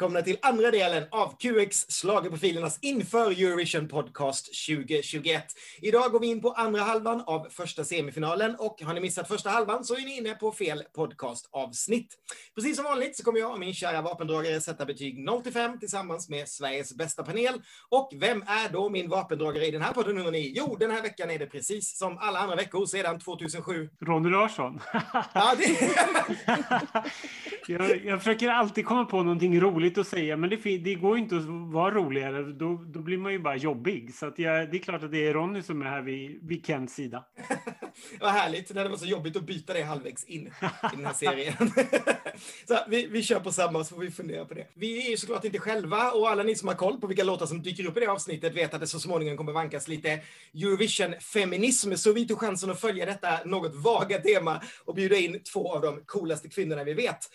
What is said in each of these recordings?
välkomna till andra delen av QX Schlagerprofilernas inför Eurovision Podcast 2021. Idag går vi in på andra halvan av första semifinalen och har ni missat första halvan så är ni inne på fel podcastavsnitt. Precis som vanligt så kommer jag och min kära vapendragare sätta betyg 0 till 5 tillsammans med Sveriges bästa panel. Och vem är då min vapendragare i den här podden undrar ni? Jo, den här veckan är det precis som alla andra veckor sedan 2007. Ronny Larsson. Ja, det... jag, jag försöker alltid komma på någonting roligt att säga, men det, det går inte att vara roligare. Då, då blir man ju bara jobbig. Så jag, det är klart att det är Ronny som är här vid, vid Kents sida. Vad härligt. Det var så jobbigt att byta det halvvägs in i den här serien. så vi, vi kör på samma så får vi fundera på det. Vi är ju såklart inte själva och alla ni som har koll på vilka låtar som dyker upp i det avsnittet vet att det så småningom kommer vankas lite Eurovision-feminism. Så vi tog chansen att följa detta något vaga tema och bjuda in två av de coolaste kvinnorna vi vet.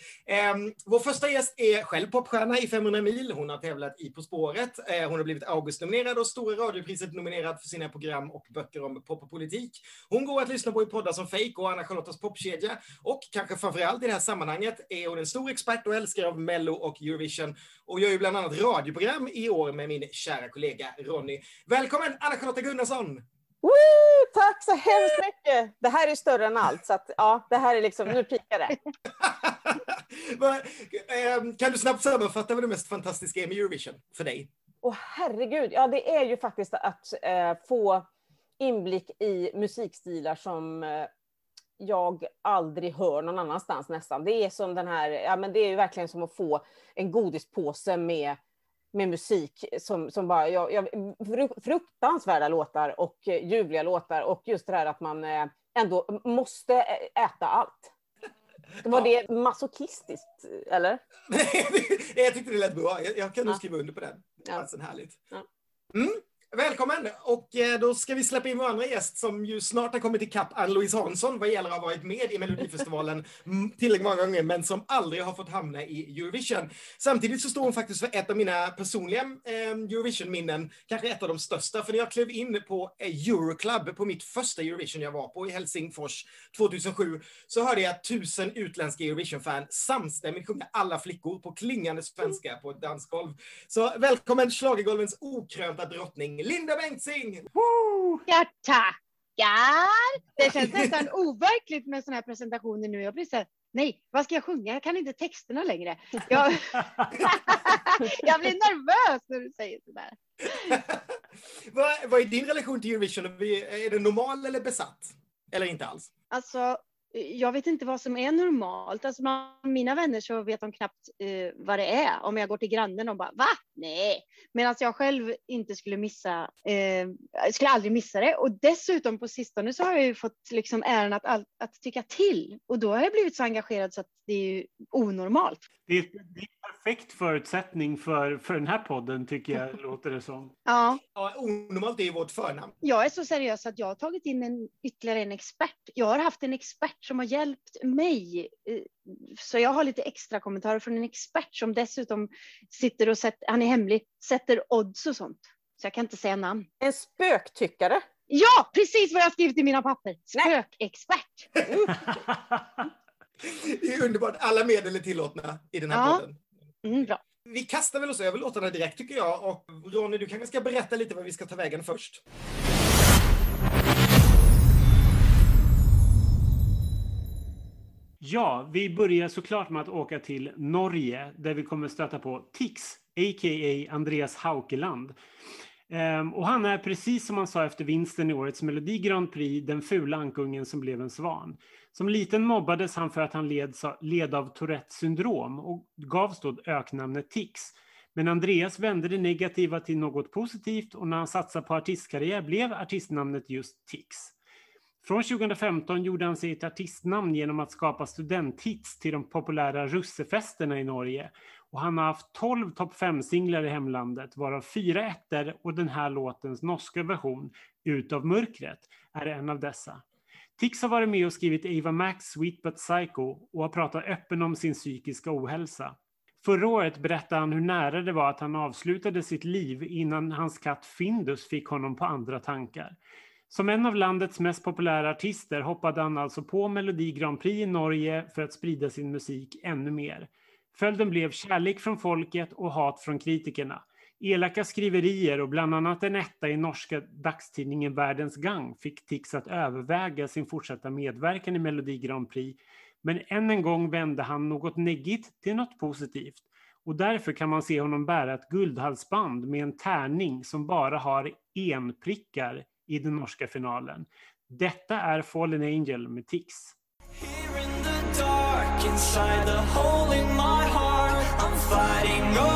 Um, vår första gäst är själv popstjärna i 500 mil. Hon har tävlat i På spåret. Eh, hon har blivit Augustnominerad, och Stora radiopriset nominerad för sina program och böcker om pop och politik. Hon går att lyssna på i poddar som Fake och Anna-Charlottas popkedja. Och kanske framförallt i det här sammanhanget är hon en stor expert och älskare av Mello och Eurovision och gör ju bland annat radioprogram i år med min kära kollega Ronny. Välkommen Anna-Charlotta Gunnarsson! Woo! Tack så hemskt mycket! Det här är större än allt, så att, ja, det här är liksom, nu pikar det. Ehm, kan du snabbt sammanfatta vad det mest fantastiska är med Eurovision för dig? Åh herregud, ja det är ju faktiskt att eh, få inblick i musikstilar som eh, jag aldrig hör någon annanstans nästan. Det är som den här, ja men det är ju verkligen som att få en godispåse med, med musik som, som bara, jag, jag, fruktansvärda låtar och ljuvliga låtar och just det här att man eh, ändå måste äta allt. Var ja. det masochistiskt, eller? jag tyckte det lät bra. Jag, jag kan nog skriva under på den. Det var ja. härligt. Ja. Mm. Välkommen! Och eh, då ska vi släppa in vår andra gäst som ju snart har kommit ikapp Ann-Louise Hansson vad gäller att ha varit med i Melodifestivalen tillräckligt många gånger men som aldrig har fått hamna i Eurovision. Samtidigt så står hon faktiskt för ett av mina personliga eh, Eurovision-minnen, kanske ett av de största, för när jag klev in på eh, Euroclub på mitt första Eurovision jag var på i Helsingfors 2007 så hörde jag tusen utländska Eurovision-fan samstämmigt sjunga alla flickor på klingande svenska på ett dansgolv. Så välkommen schlagergolvens okrönta drottning Linda Bengtzing! Ja, tackar! Det känns nästan overkligt med sådana här presentationer nu. Jag blir så här, nej, vad ska jag sjunga? Jag kan inte texterna längre. Jag, jag blir nervös när du säger sådär. vad, vad är din relation till Eurovision? Är det normal eller besatt? Eller inte alls? Alltså, jag vet inte vad som är normalt. Alltså bland mina vänner så vet de knappt eh, vad det är. Om jag går till grannen och bara va? Nej. Medan jag själv inte skulle missa, eh, skulle aldrig missa det. Och dessutom på sistone så har jag ju fått liksom äran att, att tycka till. Och då har jag blivit så engagerad så att det är onormalt. Det är, det är perfekt förutsättning för, för den här podden tycker jag, låter det som. Ja. ja onormalt är vårt förnamn. Jag är så seriös att jag har tagit in en, ytterligare en expert. Jag har haft en expert som har hjälpt mig. Eh, så jag har lite extra kommentarer från en expert som dessutom sitter och sätter, han är hemlig, sätter odds och sånt. Så jag kan inte säga namn. En spöktyckare? Ja, precis vad jag skrivit i mina papper. Spökexpert. Det är underbart. Alla medel är tillåtna i den här ja. podden. Mm, bra. Vi kastar väl oss över låtarna direkt tycker jag. Och Ronny, du kanske ska berätta lite vad vi ska ta vägen först. Ja, vi börjar såklart med att åka till Norge där vi kommer stöta på Tix, a.k.a. Andreas Haukeland. Um, och han är precis som han sa efter vinsten i årets Melodi Grand Prix den fula ankungen som blev en svan. Som liten mobbades han för att han led, led av Tourettes syndrom och gavs då öknamnet Tix. Men Andreas vände det negativa till något positivt och när han satsade på artistkarriär blev artistnamnet just Tix. Från 2015 gjorde han sig ett artistnamn genom att skapa studenthits till de populära russefesterna i Norge. Och han har haft 12 topp 5-singlar i hemlandet, varav fyra ettor och den här låtens norska version, Ut av mörkret, är en av dessa. Tix har varit med och skrivit Ava Max Sweet But Psycho och har pratat öppen om sin psykiska ohälsa. Förra året berättade han hur nära det var att han avslutade sitt liv innan hans katt Findus fick honom på andra tankar. Som en av landets mest populära artister hoppade han alltså på Melodi Grand Prix i Norge för att sprida sin musik ännu mer. Följden blev kärlek från folket och hat från kritikerna. Elaka skriverier och bland annat en etta i norska dagstidningen Världens Gang fick Tix att överväga sin fortsatta medverkan i Melodi Grand Prix. Men än en gång vände han något neggigt till något positivt. Och därför kan man se honom bära ett guldhalsband med en tärning som bara har enprickar i den norska finalen. Detta är Fallen Angel med Tix. Here in the dark, inside the hole in my heart I'm fighting over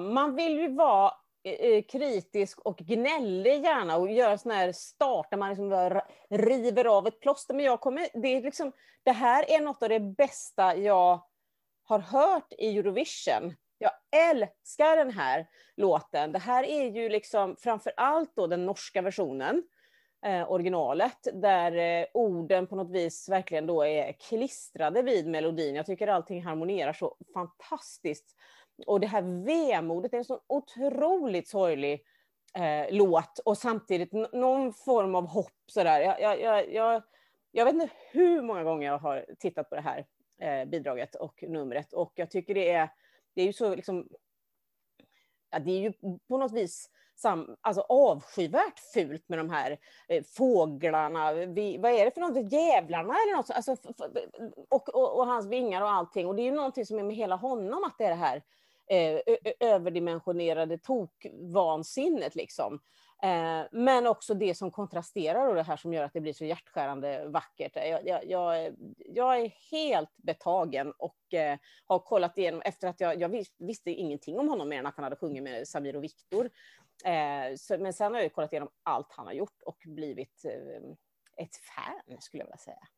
man vill ju vara eh, eh, kritisk och gnällig gärna och göra sån här start där man liksom river av ett plåster. Men jag kommer, det, är liksom, det här är något av det bästa jag har hört i Eurovision. Jag älskar den här låten. Det här är ju liksom framför allt då den norska versionen, eh, originalet, där eh, orden på något vis verkligen då är klistrade vid melodin. Jag tycker allting harmonerar så fantastiskt och det här vemodet är en så otroligt sorglig eh, låt och samtidigt någon form av hopp sådär. Jag, jag, jag, jag, jag vet inte hur många gånger jag har tittat på det här eh, bidraget och numret. Och jag tycker det är, det är ju så liksom, ja, det är ju på något vis sam, alltså avskyvärt fult med de här eh, fåglarna, vi, vad är det för något, jävlarna eller något, alltså, och, och, och hans vingar och allting. Och det är ju någonting som är med hela honom att det är det här eh, Eh, överdimensionerade tokvansinnet liksom. Eh, men också det som kontrasterar och det här som gör att det blir så hjärtskärande vackert. Jag, jag, jag, jag är helt betagen och eh, har kollat igenom efter att jag, jag visste ingenting om honom mer än att han hade sjungit med Samir och Viktor. Eh, så, men sen har jag kollat igenom allt han har gjort och blivit eh, ett fan skulle jag vilja säga.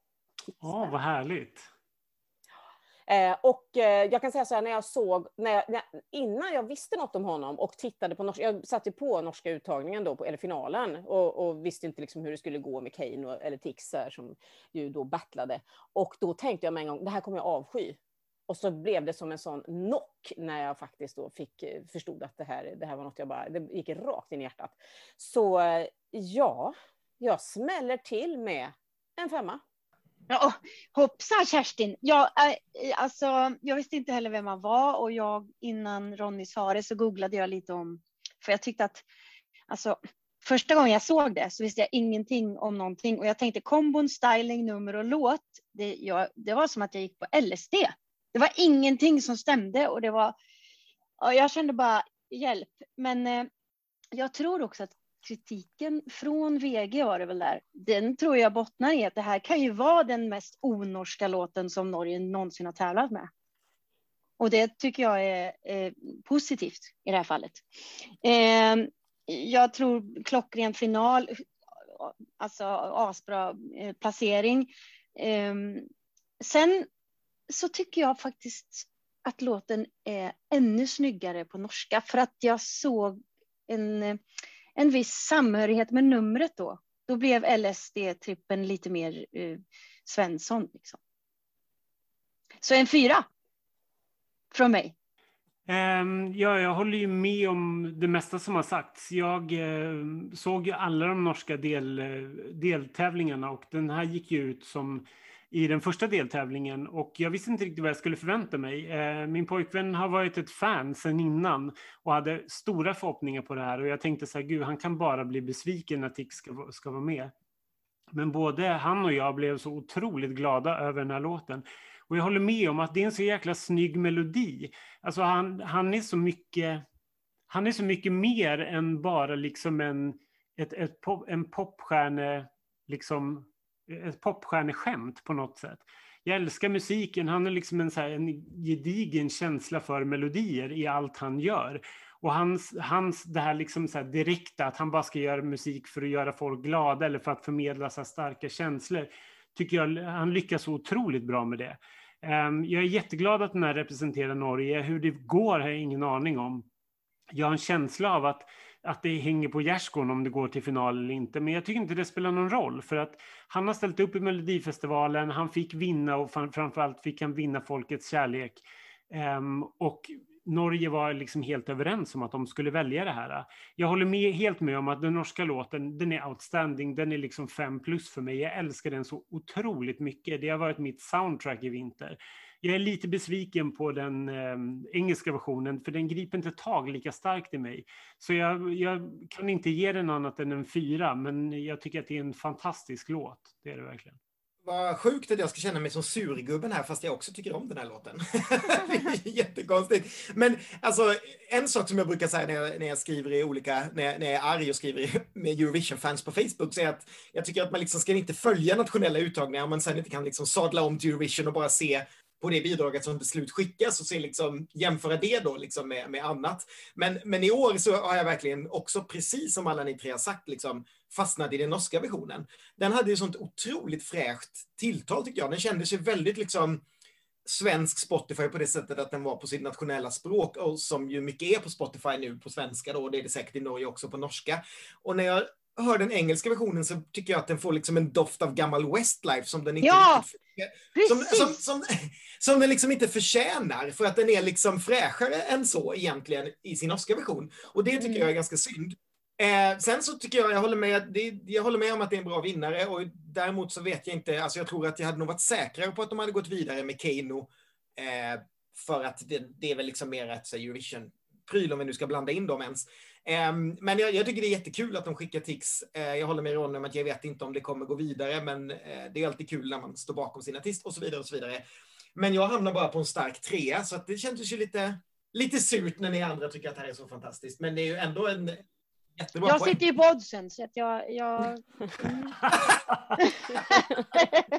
Ja, vad härligt. Eh, och eh, jag kan säga så här, när jag såg, när jag, när, innan jag visste något om honom och tittade på norska, jag satte på norska uttagningen då, på, eller finalen, och, och visste inte liksom hur det skulle gå med Kane och, eller Tix som ju då battlade. Och då tänkte jag med en gång, det här kommer jag avsky. Och så blev det som en sån knock när jag faktiskt då fick, eh, förstod att det här, det här var något jag bara, det gick rakt in i hjärtat. Så eh, ja, jag smäller till med en femma. Ja, hoppsan Kerstin. Jag, eh, alltså, jag visste inte heller vem han var och jag innan Ronny sa det så googlade jag lite om, för jag tyckte att alltså, första gången jag såg det så visste jag ingenting om någonting och jag tänkte kombon, styling, nummer och låt. Det, jag, det var som att jag gick på LSD. Det var ingenting som stämde och det var, jag kände bara hjälp. Men eh, jag tror också att kritiken från VG var det väl där. Den tror jag bottnar i att det här kan ju vara den mest onorska låten som Norge någonsin har tävlat med. Och det tycker jag är eh, positivt i det här fallet. Eh, jag tror klockren final, alltså asbra eh, placering. Eh, sen så tycker jag faktiskt att låten är ännu snyggare på norska för att jag såg en eh, en viss samhörighet med numret då. Då blev LSD-trippen lite mer eh, Svensson. Liksom. Så en fyra från mig. Um, ja, jag håller ju med om det mesta som har sagts. Jag uh, såg ju alla de norska del, uh, deltävlingarna och den här gick ju ut som i den första deltävlingen och jag visste inte riktigt vad jag skulle förvänta mig. Eh, min pojkvän har varit ett fan sedan innan och hade stora förhoppningar på det här och jag tänkte så här, gud, han kan bara bli besviken när Tix ska, ska vara med. Men både han och jag blev så otroligt glada över den här låten. Och jag håller med om att det är en så jäkla snygg melodi. Alltså han, han är så mycket han är så mycket mer än bara liksom en, ett, ett pop, en popstjärne, liksom ett popstjärneskämt på något sätt. Jag älskar musiken, han har liksom en, så här, en gedigen känsla för melodier i allt han gör. Och hans, hans det här, liksom så här direkta, att han bara ska göra musik för att göra folk glada eller för att förmedla så starka känslor, tycker jag han lyckas så otroligt bra med det. Um, jag är jätteglad att den här representerar Norge. Hur det går har jag ingen aning om. Jag har en känsla av att att det hänger på gärdsgården om det går till final eller inte. Men jag tycker inte det spelar någon roll för att han har ställt upp i Melodifestivalen. Han fick vinna och framförallt fick han vinna folkets kärlek. Um, och Norge var liksom helt överens om att de skulle välja det här. Jag håller med, helt med om att den norska låten, den är outstanding. Den är liksom fem plus för mig. Jag älskar den så otroligt mycket. Det har varit mitt soundtrack i vinter. Jag är lite besviken på den eh, engelska versionen, för den griper inte tag lika starkt i mig. Så jag, jag, kan inte ge den annat än en fyra, men jag tycker att det är en fantastisk låt. Det är det verkligen. Vad sjukt att jag ska känna mig som surgubben här fast jag också tycker om den här låten. Jättekonstigt. Men alltså, en sak som jag brukar säga när jag, när jag skriver i olika, när jag, när jag är arg och skriver med Eurovision-fans på Facebook, så är att jag tycker att man liksom ska inte följa nationella uttagningar om man sen inte kan liksom sadla om till Eurovision och bara se på det bidraget som beslut skickas och se liksom, jämföra det då liksom med, med annat. Men, men i år så har jag verkligen också, precis som alla ni tre har sagt, liksom, fastnat i den norska versionen. Den hade ju sånt otroligt fräscht tilltal tycker jag. Den kändes ju väldigt liksom svensk Spotify på det sättet att den var på sitt nationella språk och som ju mycket är på Spotify nu på svenska då, och det är det säkert i Norge också på norska. Och när jag hör den engelska versionen så tycker jag att den får liksom en doft av gammal Westlife som den inte ja, riktigt, som, som, som, som, den liksom inte förtjänar för att den är liksom fräschare än så egentligen i sin norska version. Och det tycker mm. jag är ganska synd. Eh, sen så tycker jag, jag håller, med, det, jag håller med om att det är en bra vinnare och däremot så vet jag inte, alltså jag tror att jag hade nog varit säkrare på att de hade gått vidare med Keino eh, för att det, det, är väl liksom mer ett Eurovision-pryl om vi nu ska blanda in dem ens. Um, men jag, jag, tycker det är jättekul att de skickar Tix. Uh, jag håller med Ronny om att jag vet inte om det kommer gå vidare, men uh, det är alltid kul när man står bakom sin artist och så vidare och så vidare. Men jag hamnar bara på en stark trea, så att det kändes ju lite, lite surt när ni andra tycker att det här är så fantastiskt. Men det är ju ändå en jättebra Jag poäng. sitter ju på oddsen, så att jag... jag...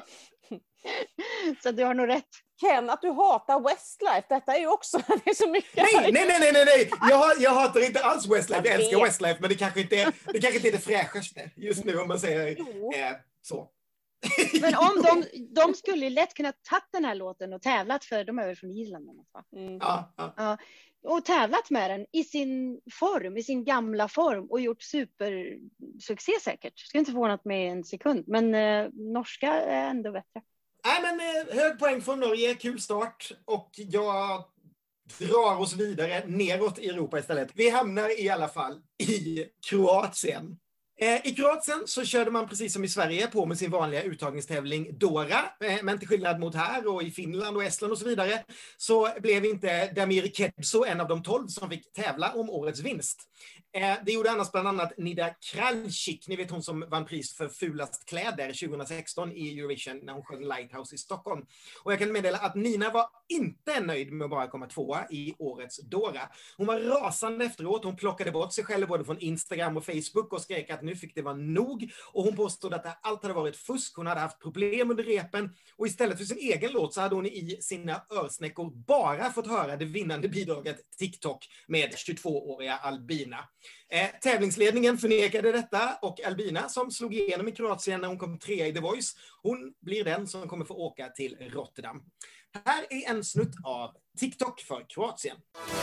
så du har nog rätt. Ken, att du hatar Westlife, detta är ju också, det är så mycket. Nej, nej, nej, nej, nej, jag, jag hatar inte alls Westlife, jag älskar Westlife, men det kanske inte är det, kanske inte är det fräschaste just nu om man säger eh, så. Men om de, de skulle lätt kunna tagit den här låten och tävlat för, de är väl från Irland? Mm. Ja, ja. ja, och tävlat med den i sin form, i sin gamla form och gjort supersuccé säkert. Skulle inte förvånat mig en sekund, men eh, norska är ändå bättre. Nej, men eh, hög poäng från Norge, kul start och jag drar oss vidare neråt i Europa istället. Vi hamnar i alla fall i Kroatien. Eh, I Kroatien så körde man precis som i Sverige på med sin vanliga uttagningstävling Dora, eh, men till skillnad mot här och i Finland och Estland och så vidare så blev inte Damir Kebso en av de tolv som fick tävla om årets vinst. Eh, det gjorde annars bland annat Nida Kraljcik, ni vet hon som vann pris för fulast kläder 2016 i Eurovision när hon sjöng Lighthouse i Stockholm. Och jag kan meddela att Nina var inte nöjd med att bara komma tvåa i årets Dora. Hon var rasande efteråt, hon plockade bort sig själv både från Instagram och Facebook och skrek att nu fick det vara nog. Och hon påstod att allt hade varit fusk, hon hade haft problem under repen och istället för sin egen låt så hade hon i sina örsnäckor bara fått höra det vinnande bidraget TikTok med 22-åriga Albina. Eh, tävlingsledningen förnekade detta och Albina som slog igenom i Kroatien när hon kom trea i The Voice, hon blir den som kommer få åka till Rotterdam. Här är en snutt av TikTok för Kroatien.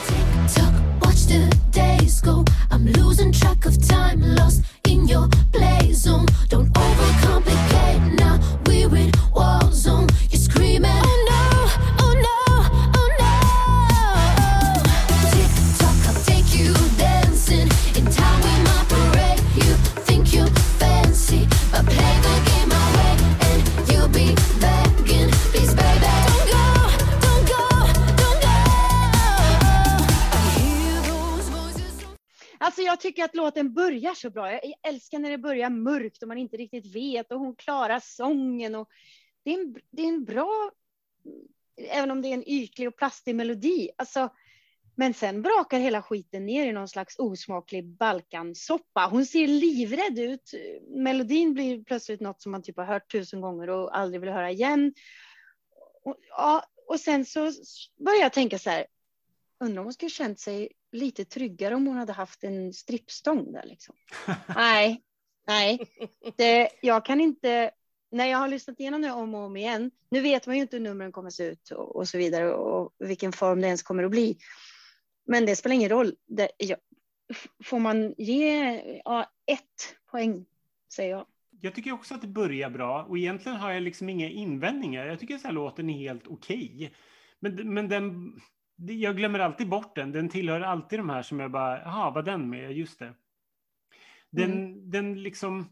TikTok, watch the days go I'm losing track of time lost in your play zone Don't overcomplicate now we're in war Alltså jag tycker att låten börjar så bra. Jag älskar när det börjar mörkt och man inte riktigt vet och hon klarar sången. Och det, är en, det är en bra, även om det är en ytlig och plastig melodi. Alltså, men sen brakar hela skiten ner i någon slags osmaklig balkansoppa. Hon ser livrädd ut. Melodin blir plötsligt något som man typ har hört tusen gånger och aldrig vill höra igen. Och, ja, och sen så börjar jag tänka så här, undrar om hon skulle känt sig lite tryggare om hon hade haft en strippstång där liksom. nej, nej, det, jag kan inte när jag har lyssnat igenom det om och om igen, nu vet man ju inte hur numren kommer se ut och, och så vidare och vilken form det ens kommer att bli. Men det spelar ingen roll. Det, ja, får man ge ja, ett poäng, säger jag. Jag tycker också att det börjar bra och egentligen har jag liksom inga invändningar. Jag tycker att här låten är helt okej. Okay. Men, men den, jag glömmer alltid bort den. Den tillhör alltid de här som jag bara, jaha, var den med? Just det. Den, mm. den liksom,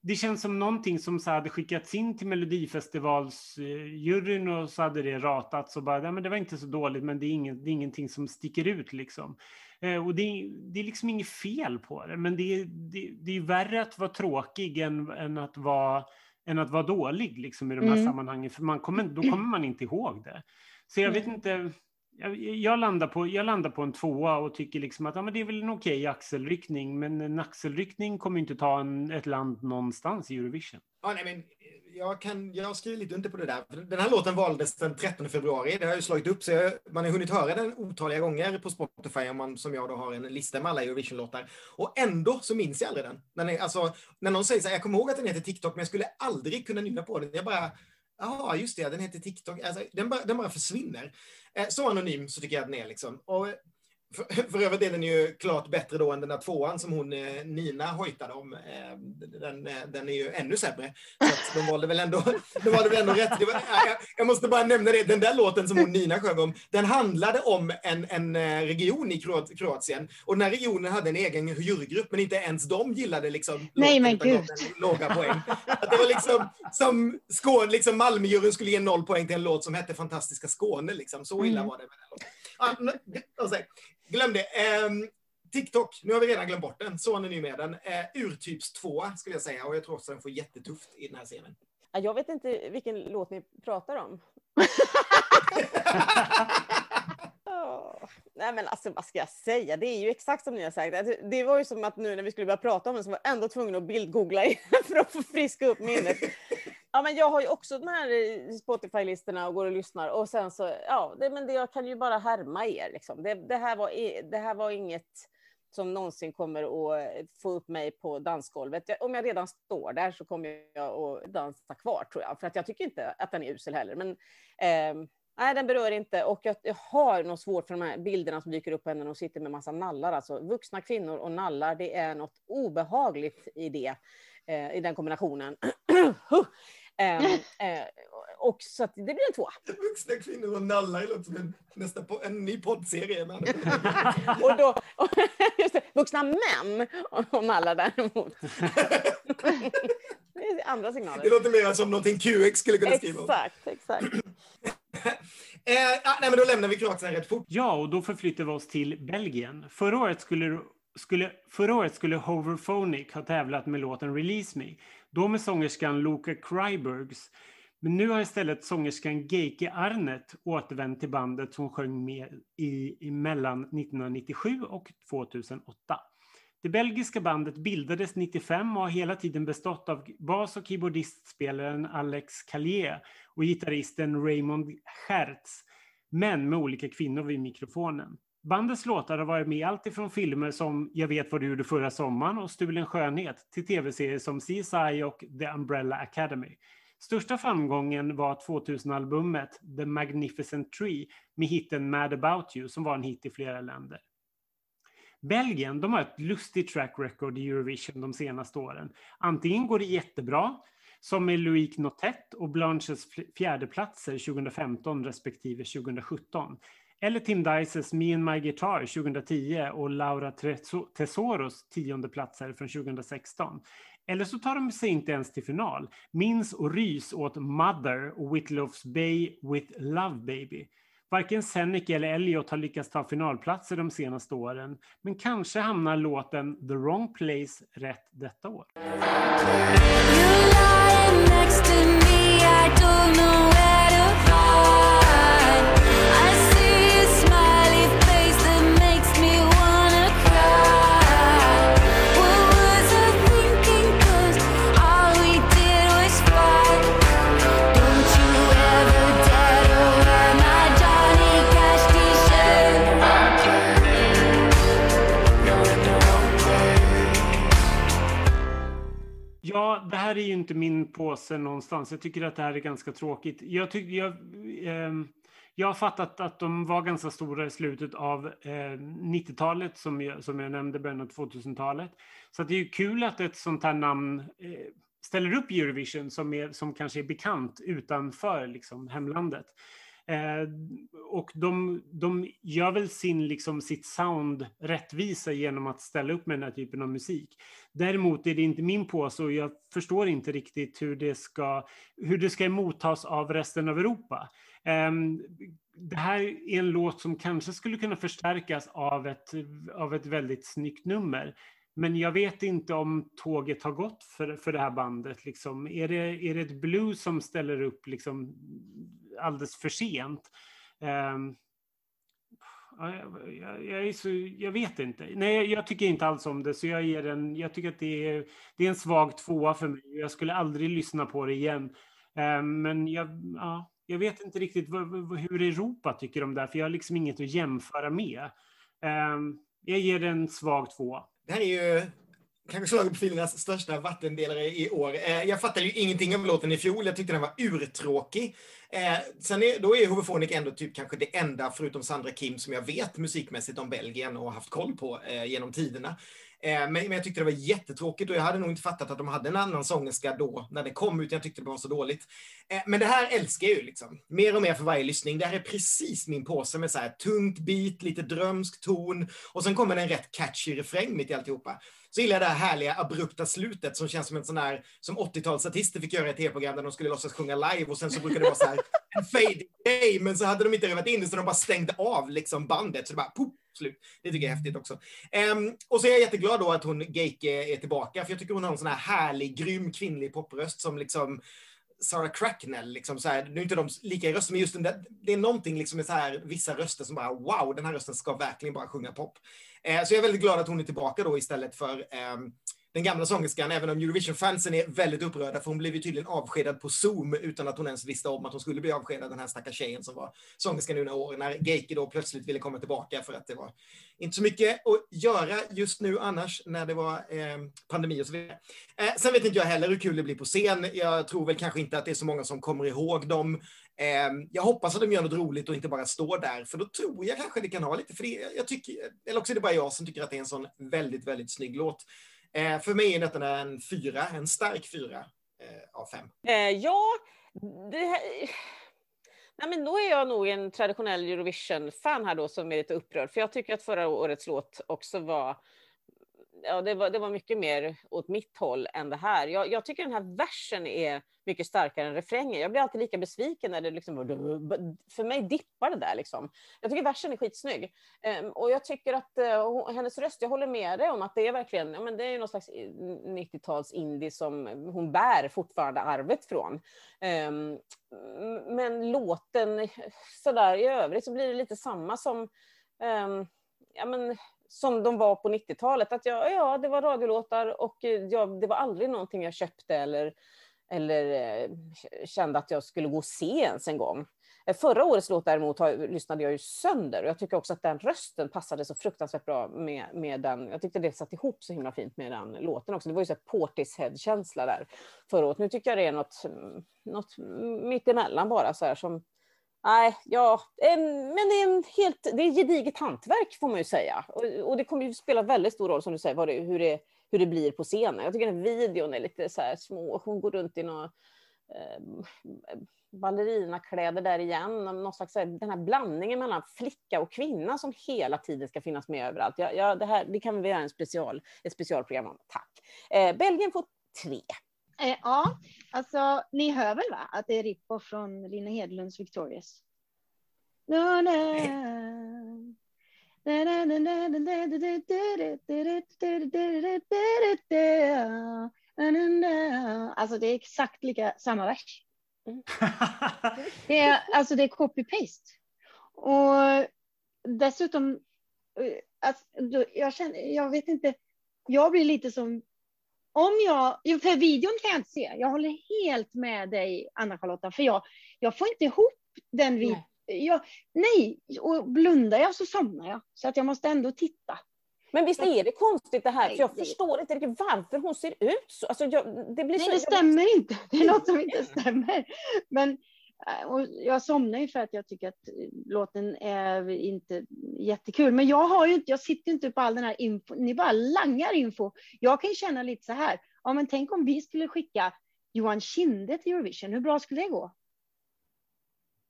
det känns som någonting som så hade skickats in till Melodifestivalsjuryn och så hade det ratats och bara, nej men det var inte så dåligt men det är, ingen, det är ingenting som sticker ut liksom. Eh, och det är, det är liksom inget fel på det, men det är, det, det är värre att vara tråkig än, än, att vara, än att vara dålig liksom, i de här mm. sammanhangen, för man kommer, då kommer man inte ihåg det. Så jag vet inte, jag, jag, landar på, jag landar på en tvåa och tycker liksom att ja, men det är väl en okej okay axelryckning, men en axelryckning kommer inte ta en, ett land någonstans i Eurovision. Ja, nej, men eh, jag, kan, jag skriver lite under på det där. Den här låten valdes den 13 februari. Det har ju slagit upp, så jag, man har hunnit höra den otaliga gånger på Spotify, om man som jag då har en lista med alla Eurovision-låtar. Och ändå så minns jag aldrig den. När, är, alltså, när någon säger så här, jag kommer ihåg att den heter TikTok, men jag skulle aldrig kunna nynna på den. Jag bara, ja just det, den heter TikTok. Alltså, den, bara, den bara försvinner. Eh, så anonym så tycker jag att den är. Liksom. Och för, för övrigt är den ju klart bättre då än den där tvåan som hon eh, Nina hojtade om. Eh, den, eh, den är ju ännu sämre. Så de valde väl ändå, de valde väl ändå rätt. Var, jag, jag, måste bara nämna det, den där låten som hon Nina sjöng om, den handlade om en, en region i Kroatien. Och den här regionen hade en egen jurygrupp, men inte ens de gillade liksom Nej, men gud. låga poäng. Att det var liksom som Skåne, liksom Malmöjuryn skulle ge noll poäng till en låt som hette Fantastiska Skåne. Liksom. Så illa mm. var det med den låten. Ah, Glöm det. Eh, TikTok, nu har vi redan glömt bort den. Sonen är med den. Eh, urtyps 2 skulle jag säga och jag tror också den får jättetufft i den här scenen. Jag vet inte vilken låt ni pratar om. oh. Nej men alltså vad ska jag säga, det är ju exakt som ni har sagt. Det var ju som att nu när vi skulle börja prata om den så var jag ändå tvungen att bildgoogla för att få friska upp minnet. Ja, men jag har ju också de här eh, Spotify-listorna och går och lyssnar och sen så, ja, det, men det, jag kan ju bara härma er liksom. Det, det, här var, det här var inget som någonsin kommer att eh, få upp mig på dansgolvet. Jag, om jag redan står där så kommer jag att dansa kvar tror jag, för att jag tycker inte att den är usel heller. Men eh, nej, den berör inte och jag, jag har något svårt för de här bilderna som dyker upp på henne och sitter med massa nallar. Alltså vuxna kvinnor och nallar, det är något obehagligt i det, eh, i den kombinationen. Um, uh, och så att det blir en tvåa. Vuxna kvinnor och nallar låter som en, nästa po en ny poddserie. och då, och, just det, vuxna män och nallar däremot. det är andra signaler. Det låter mer som någonting QX skulle kunna skriva om. Exakt, exakt. eh, nej, men då lämnar vi Kroatien rätt fort. Ja, och då förflyttar vi oss till Belgien. Förra året skulle skulle, förra året skulle Hoverphonic ha tävlat med låten Release Me. Då med sångerskan Luca Krybergs. Men nu har istället sångerskan Geike Arnett återvänt till bandet som sjöng med i, i mellan 1997 och 2008. Det belgiska bandet bildades 95 och har hela tiden bestått av bas och keyboardistspelaren Alex Callier och gitarristen Raymond Schertz, men med olika kvinnor vid mikrofonen. Bandets låtar har varit med allt ifrån filmer som Jag vet vad du gjorde förra sommaren och Stulen skönhet till tv-serier som CSI och The Umbrella Academy. Största framgången var 2000-albumet The Magnificent Tree med hitten Mad about you som var en hit i flera länder. Belgien de har ett lustigt track record i Eurovision de senaste åren. Antingen går det jättebra, som med Loic Notet och Blanches fjärdeplatser 2015 respektive 2017. Eller Tim Dices Me and My Guitar 2010 och Laura Tesoros tionde platser från 2016. Eller så tar de sig inte ens till final. Minns och rys åt Mother och Whitlofs Bay with Love Baby. Varken Senek eller Elliot har lyckats ta finalplatser de senaste åren, men kanske hamnar låten The Wrong Place rätt detta år. Här är ju inte min påse någonstans. Jag tycker att det här är ganska tråkigt. Jag, tyck, jag, eh, jag har fattat att de var ganska stora i slutet av eh, 90-talet, som jag, som jag nämnde, början av 2000-talet. Så det är ju kul att ett sånt här namn eh, ställer upp Eurovision som, är, som kanske är bekant utanför liksom, hemlandet. Eh, och de, de gör väl sin, liksom, sitt sound rättvisa genom att ställa upp med den här typen av musik. Däremot är det inte min påse och jag förstår inte riktigt hur det ska, hur det ska emottas av resten av Europa. Eh, det här är en låt som kanske skulle kunna förstärkas av ett, av ett väldigt snyggt nummer. Men jag vet inte om tåget har gått för, för det här bandet. Liksom. Är, det, är det ett blues som ställer upp liksom, alldeles för sent? Um, jag, jag, jag, så, jag, vet inte. Nej, jag tycker inte alls om det, så jag ger en, jag tycker att det är, det är en svag tvåa för mig. Jag skulle aldrig lyssna på det igen. Um, men jag, ja, jag vet inte riktigt hur Europa tycker om det här, för jag har liksom inget att jämföra med. Um, jag ger en svag tvåa. Det här är ju kanske schlagerprofilernas på filernas största vattendelare i år. Eh, jag fattade ju ingenting av låten i fjol. Jag tyckte den var urtråkig. Eh, sen är, då är Hovephonic ändå typ kanske det enda, förutom Sandra Kim, som jag vet musikmässigt om Belgien och haft koll på eh, genom tiderna. Eh, men, men jag tyckte det var jättetråkigt och jag hade nog inte fattat att de hade en annan sångerska då, när det kom, utan jag tyckte det var så dåligt. Eh, men det här älskar jag ju liksom. Mer och mer för varje lyssning. Det här är precis min påse med så här tungt beat, lite drömsk ton och sen kommer det en rätt catchy refräng mitt i alltihopa. Så gillar jag det här härliga abrupta slutet som känns som en sån här, som 80-talsartister fick göra i ett tv-program där de skulle låtsas sjunga live och sen så brukade det vara så här en fade grej, men så hade de inte övat in det så de bara stängde av liksom bandet så det bara poof, slut. Det tycker jag är häftigt också. Um, och så är jag jätteglad då att hon Geike är tillbaka, för jag tycker hon har en sån här härlig, grym kvinnlig popröst som liksom Sarah Cracknell, liksom så här, nu är inte de lika i rösten, men just den där, det är någonting liksom med så här, vissa röster som bara wow, den här rösten ska verkligen bara sjunga pop. Eh, så jag är väldigt glad att hon är tillbaka då istället för eh, den gamla sångerskan, även om Eurovision-fansen är väldigt upprörda, för hon blev ju tydligen avskedad på Zoom utan att hon ens visste om att hon skulle bli avskedad, den här stackars tjejen som var sångerska nu några år, när Geike då plötsligt ville komma tillbaka för att det var inte så mycket att göra just nu annars, när det var eh, pandemi och så vidare. Eh, sen vet inte jag heller hur kul det blir på scen. Jag tror väl kanske inte att det är så många som kommer ihåg dem. Eh, jag hoppas att de gör något roligt och inte bara står där, för då tror jag kanske det kan ha lite, för det, jag tycker, eller också är det bara jag som tycker att det är en sån väldigt, väldigt snygg låt. Eh, för mig är detta en fyra, en stark fyra eh, av fem. Eh, ja, det här... Nej, men då är jag nog en traditionell Eurovision-fan här då som är lite upprörd, för jag tycker att förra årets låt också var ja, det, var, det var mycket mer åt mitt håll än det här. Jag, jag, tycker den här versen är mycket starkare än refrängen. Jag blir alltid lika besviken när det liksom, för mig dippar det där liksom. Jag tycker versen är skitsnygg. Um, och jag tycker att uh, hennes röst, jag håller med dig om att det är verkligen, ja, men det är någon slags 90-tals indie som hon bär fortfarande arvet från. Um, men låten sådär i övrigt så blir det lite samma som um, ja, men, som de var på 90-talet. Att jag, ja, det var radiolåtar och eh, jag, det var aldrig någonting jag köpte eller, eller eh, kände att jag skulle gå och se ens en gång. Eh, förra årets låt däremot har, lyssnade jag ju sönder och jag tycker också att den rösten passade så fruktansvärt bra med, med den. Jag tyckte det satt ihop så himla fint med den låten också. Det var ju såhär Portishead-känsla där förra året. Nu tycker jag det är något, mm, något mittemellan bara så här som Nej, ja, eh, men det är, en helt, det är gediget hantverk får man ju säga. Och, och det kommer ju spela väldigt stor roll som du säger, det, hur, det, hur det blir på scenen. Jag tycker den videon är lite så här små, hon går runt i några eh, ballerinakläder där igen. Någon slags, den här blandningen mellan flicka och kvinna som hela tiden ska finnas med överallt. Ja, ja, det, här, det kan vi göra en special, ett specialprogram om. Tack. Eh, Belgien får tre. Eh, ja, alltså ni hör väl va? att det är Rippo från Lina Hedlunds Victorious? No, no. Alltså det är exakt lika samma vers. Det är, alltså det är copy-paste. Och dessutom, alltså, jag, känner, jag vet inte, jag blir lite som om jag, för videon kan jag inte se. Jag håller helt med dig, Anna-Charlotta, för jag, jag får inte ihop den videon. Jag, nej, och blundar jag så somnar jag. Så att jag måste ändå titta. Men visst är det konstigt det här? Nej, För jag förstår inte riktigt varför hon ser ut så. Alltså jag, det blir Nej, så det stämmer inte. Det är något som inte stämmer. Men Eh, och jag somnar ju för att jag tycker att eh, låten är inte jättekul. Men jag har ju inte, jag sitter inte på all den här info. Ni bara langar info. Jag kan ju känna lite så här. Ja, men tänk om vi skulle skicka Johan Kinde till Eurovision. Hur bra skulle det gå?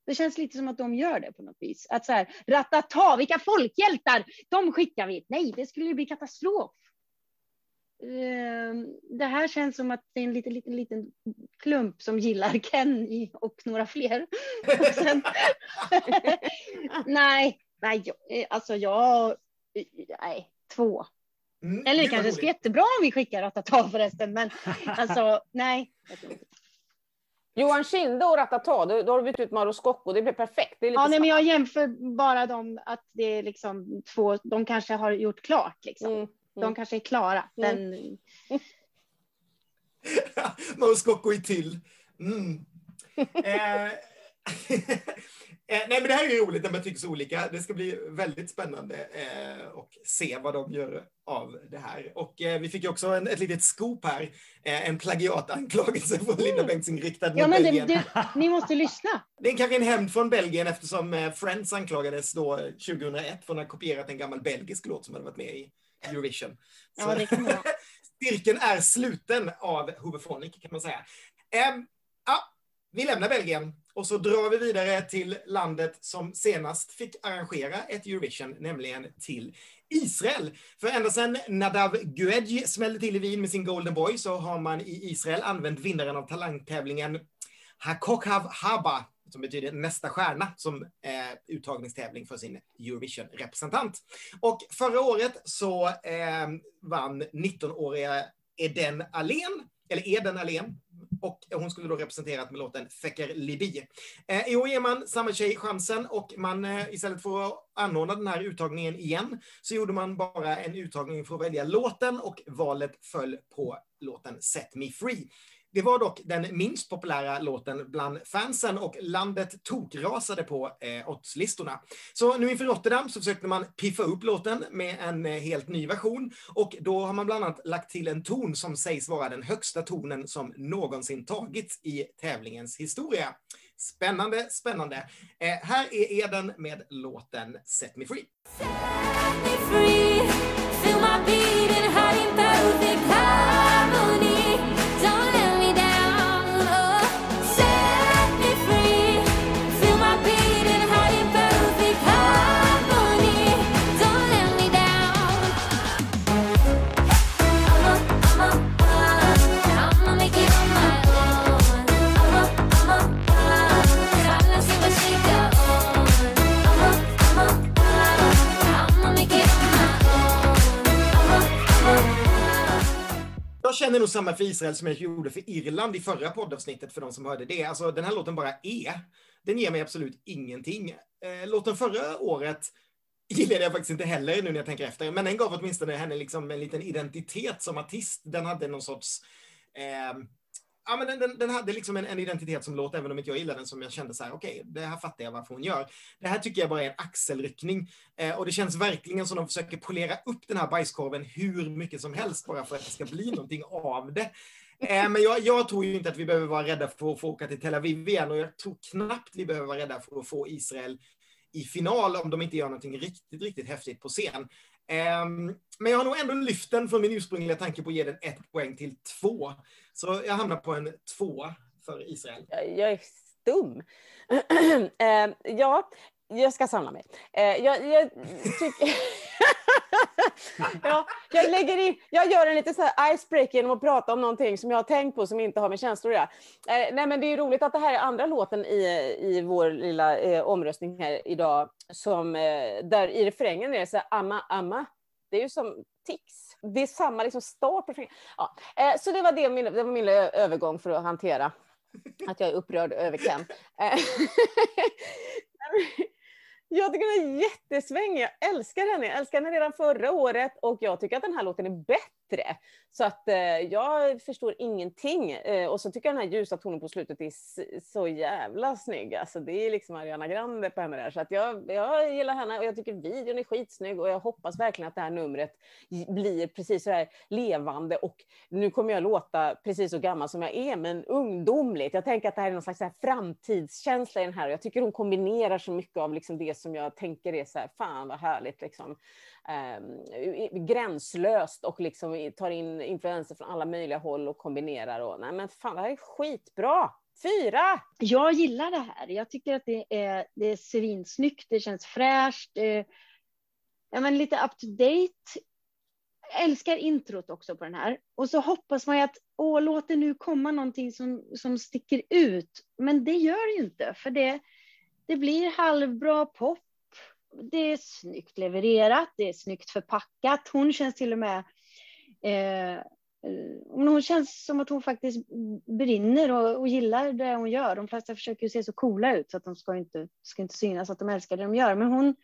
Det känns lite som att de gör det på något vis. Att så här, ratata, vilka folkhjältar, de skickar vi. Nej, det skulle ju bli katastrof. Eh, Det här känns som att det är en liten, liten, liten klump som gillar Kenny och några fler. Och sen... nej, nej, jag- eh, alltså jag, nej, två. Mm, Eller det kanske skulle jättebra om vi skickar Ratata förresten, men alltså nej. Johan Kinde och Ratata, då, då har du bytt ut Mauro Scocco, det blir perfekt. Det är lite Ja, nej, men jag jämför bara dem att det är liksom två, de kanske har gjort klart liksom. Mm, De mm. kanske är klara. Mm. Den, Mauro Scocco i till. Mm. eh, eh, nej men det här är ju roligt när man tycker så olika. Det ska bli väldigt spännande eh, och se vad de gör av det här. Och eh, vi fick ju också en, ett litet scoop här. Eh, en plagiatanklagelse från Linda Bengtzing riktad mot ja, men det, Belgien. det, ni måste lyssna. Det är kanske en hämnd från Belgien eftersom eh, Friends anklagades då 2001 för att ha kopierat en gammal belgisk låt som hade varit med i Eurovision. Ja, vara. cirkeln är sluten av Hooverphonic kan man säga. Ehm, ja, vi lämnar Belgien och så drar vi vidare till landet som senast fick arrangera ett Eurovision, nämligen till Israel. För ända sedan Nadav Guedj smällde till i Wien med sin Golden Boy så har man i Israel använt vinnaren av talangtävlingen Hakokhav Haba, som betyder nästa stjärna, som eh, uttagningstävling för sin Eurovision-representant. Och förra året så eh, vann 19-åriga Eden Alén, eller Eden Alén, och hon skulle då representerat med låten 'Fekker Libi. Eh, I år ger man samma tjej chansen och man eh, istället för att anordna den här uttagningen igen så gjorde man bara en uttagning för att välja låten och valet föll på låten Set Me Free. Det var dock den minst populära låten bland fansen och landet tokrasade på eh, oddslistorna. Så nu inför Rotterdam så försökte man piffa upp låten med en eh, helt ny version och då har man bland annat lagt till en ton som sägs vara den högsta tonen som någonsin tagits i tävlingens historia. Spännande, spännande. Eh, här är Eden med låten Set Me Free. Set me free, Jag samma för Israel som jag gjorde för Irland i förra poddavsnittet för de som hörde det. Alltså den här låten bara är. Den ger mig absolut ingenting. Eh, låten förra året gillade jag faktiskt inte heller nu när jag tänker efter. Men den gav åtminstone henne liksom en liten identitet som artist. Den hade någon sorts... Eh, ja, men den, den, den hade liksom en, en identitet som låt, även om inte jag gillade den, som jag kände så här, okej, det här fattar jag varför hon gör. Det här tycker jag bara är en axelryckning. Eh, och det känns verkligen som de försöker polera upp den här bajskorven hur mycket som helst bara för att det ska bli någonting av det. Eh, men jag, jag tror ju inte att vi behöver vara rädda för att få åka till Tel Aviv igen och jag tror knappt vi behöver vara rädda för att få Israel i final om de inte gör någonting riktigt, riktigt häftigt på scen. Ehm, men jag har nog ändå lyft den från min ursprungliga tanke på att ge den ett poäng till två. Så jag hamnar på en två för Israel. Jag, jag är stum. Eh, ja, jag ska samla mig. Eh, jag, jag tycker... ja, jag, lägger in, jag gör en liten här icebreaker genom att prata om någonting som jag har tänkt på som inte har med känslor att göra. Eh, nej, men det är roligt att det här är andra låten i, i vår lilla eh, omröstning här idag, som, eh, där i refrängen är det så här amma, amma. Det är ju som tics. Det är samma liksom start på. Ja, eh, så det var, det, min, det var min lilla övergång för att hantera att jag är upprörd över Ken. Eh, jag tycker den är jättesvängig. Jag älskar henne. Jag älskade henne redan förra året och jag tycker att den här låten är bättre. Så att eh, jag förstår ingenting. Eh, och så tycker jag den här ljusa tonen på slutet är så jävla snygg. Alltså det är liksom Ariana Grande på henne där. Så att jag, jag gillar henne och jag tycker videon är skitsnygg och jag hoppas verkligen att det här numret blir precis så här levande och nu kommer jag låta precis så gammal som jag är, men ungdomligt. Jag tänker att det här är någon slags så här framtidskänsla i den här och jag tycker hon kombinerar så mycket av liksom det som jag tänker är så här, fan vad härligt liksom. Eh, gränslöst och liksom tar in influenser från alla möjliga håll och kombinerar och nej men fan det här är skitbra! Fyra! Jag gillar det här. Jag tycker att det är, det är svinsnyggt, det känns fräscht. Eh, ja, men lite up to date. Jag älskar introt också på den här. Och så hoppas man ju att åh, låt det nu komma någonting som, som sticker ut. Men det gör det ju inte, för det, det blir halvbra pop. Det är snyggt levererat, det är snyggt förpackat. Hon känns till och med eh, eh, hon känns som att hon faktiskt brinner och, och gillar det hon gör. De flesta försöker ju se så coola ut så att de ska inte, ska inte synas att de älskar det de gör. Men hon,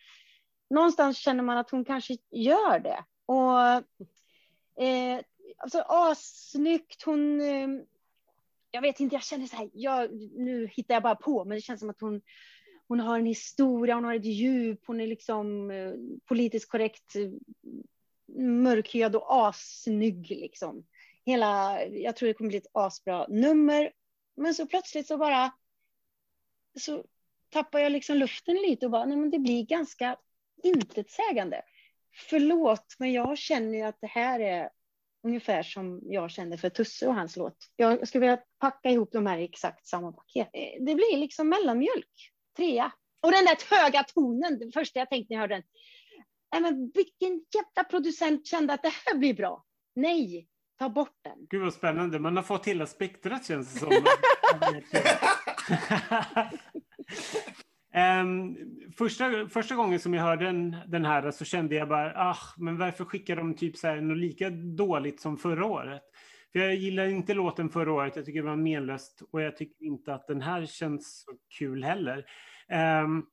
någonstans känner man att hon kanske gör det. Och eh, alltså assnyggt. Hon, eh, jag vet inte, jag känner så här, jag, nu hittar jag bara på, men det känns som att hon, hon har en historia, hon har ett djup, hon är liksom eh, politiskt korrekt eh, mörkhyad och assnygg liksom. Hela, jag tror det kommer bli ett asbra nummer. Men så plötsligt så bara så tappar jag liksom luften lite och bara, nej men det blir ganska intetsägande. Förlåt, men jag känner ju att det här är ungefär som jag kände för Tusse och hans låt. Jag skulle vilja packa ihop de här i exakt samma paket. Eh, det blir liksom mellanmjölk, trea. Och den där höga tonen, det första jag tänkte när jag hörde den. Nej, men vilken jävla producent kände att det här blir bra? Nej, ta bort den. Gud vad spännande. Man har fått hela spektrat känns det som. Ehm, första, första gången som jag hörde den, den här så kände jag bara, ah, men varför skickar de typ så här något lika dåligt som förra året? För jag gillar inte låten förra året, jag tycker det var menlöst och jag tycker inte att den här känns så kul heller. Ehm,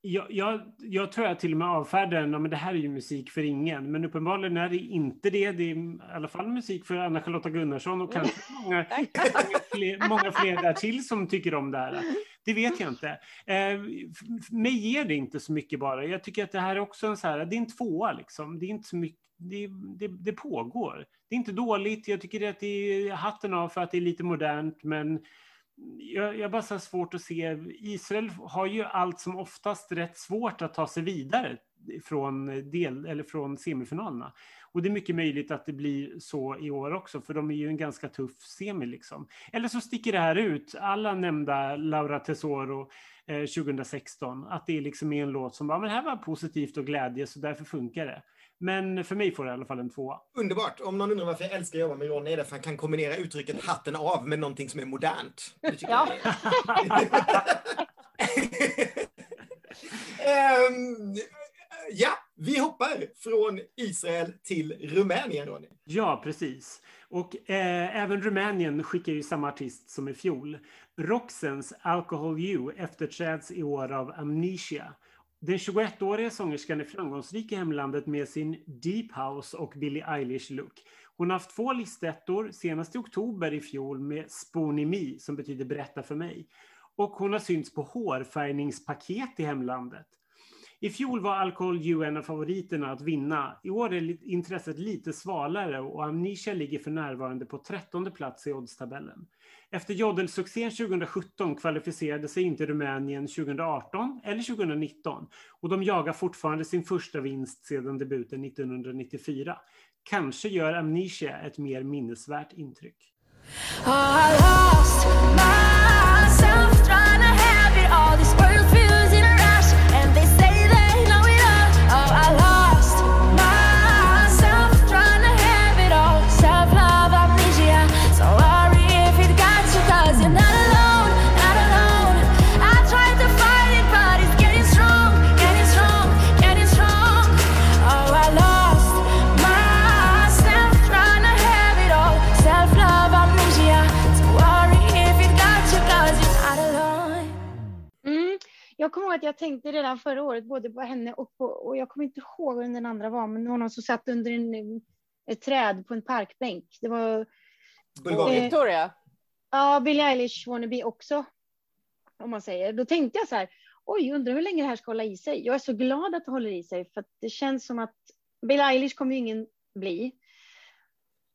jag, jag, jag tror jag till och med avfärdar den, men det här är ju musik för ingen. Men uppenbarligen är det inte det. Det är i alla fall musik för Anna-Charlotta Gunnarsson och kanske många, många, fler, många fler där till som tycker om det här. Det vet jag inte. Eh, mig ger det inte så mycket bara. Jag tycker att det här är också en så här, det är en tvåa liksom. Det är inte så mycket, det, det, det pågår. Det är inte dåligt. Jag tycker att det är hatten av för att det är lite modernt, men jag, jag bara så svårt att se. Israel har ju allt som oftast rätt svårt att ta sig vidare från, del, eller från semifinalerna. Och det är mycket möjligt att det blir så i år också, för de är ju en ganska tuff semi. Liksom. Eller så sticker det här ut, alla nämnda Laura Tesoro eh, 2016, att det är liksom en låt som bara, men det här var positivt och glädje, så därför funkar det. Men för mig får det i alla fall en tvåa. Underbart. Om någon undrar varför jag älskar att jobba med Ronny är det för att han kan kombinera uttrycket hatten av med någonting som är modernt. Ja. är... Ehm, ja, vi hoppar från Israel till Rumänien, Ronny. Ja, precis. Och eh, även Rumänien skickar ju samma artist som i fjol. Roxens Alcohol You efterträds i år av Amnesia. Den 21-åriga sångerskan är framgångsrik i hemlandet med sin Deep House och Billie Eilish-look. Hon har haft två listettor, senast i oktober i fjol med Spoony Me, som betyder berätta för mig. Och hon har synts på hårfärgningspaket i hemlandet. I fjol var Alcohol U en av favoriterna att vinna. I år är intresset lite svalare och Amnesia ligger för närvarande på 13 plats i oddstabellen. Efter jodelsuccén 2017 kvalificerade sig inte Rumänien 2018 eller 2019 och de jagar fortfarande sin första vinst sedan debuten 1994. Kanske gör Amnesia ett mer minnesvärt intryck. Oh, I Jag kommer ihåg att jag tänkte redan förra året både på henne och på, och jag kommer inte ihåg vem den andra var, men någon som satt under en, ett träd på en parkbänk. Det var Bulgarien. Victoria. Ja, Billie Eilish wannabe också. Om man säger. Då tänkte jag så här, oj, undrar hur länge det här ska hålla i sig. Jag är så glad att det håller i sig, för att det känns som att Billie Eilish kommer ju ingen bli.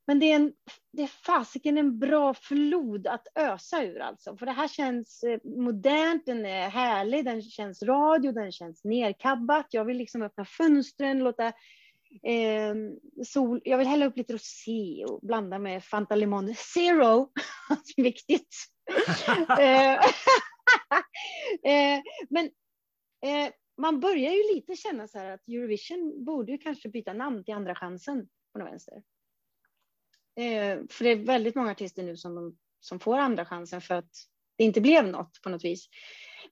Men det är, en, det är fasiken en bra flod att ösa ur alltså. För det här känns eh, modernt, den är härlig, den känns radio, den känns nerkabbat. Jag vill liksom öppna fönstren, låta eh, sol, jag vill hälla upp lite rosé och blanda med Fanta Limon Zero. Viktigt. Eh, eh, men eh, man börjar ju lite känna så här att Eurovision borde ju kanske byta namn till Andra chansen på något vänster. Eh, för det är väldigt många artister nu som, som får andra chansen för att det inte blev något på något vis.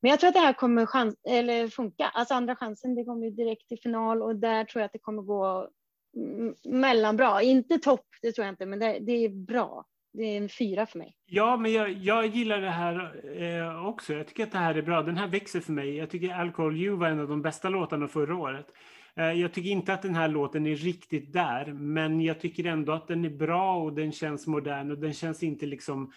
Men jag tror att det här kommer chans, eller funka. Alltså andra chansen, det kommer ju direkt till final och där tror jag att det kommer gå mm, mellanbra. Inte topp, det tror jag inte, men det, det är bra. Det är en fyra för mig. Ja, men jag, jag gillar det här eh, också. Jag tycker att det här är bra. Den här växer för mig. Jag tycker Alcohol You var en av de bästa låtarna förra året. Eh, jag tycker inte att den här låten är riktigt där, men jag tycker ändå att den är bra och den känns modern och den känns inte liksom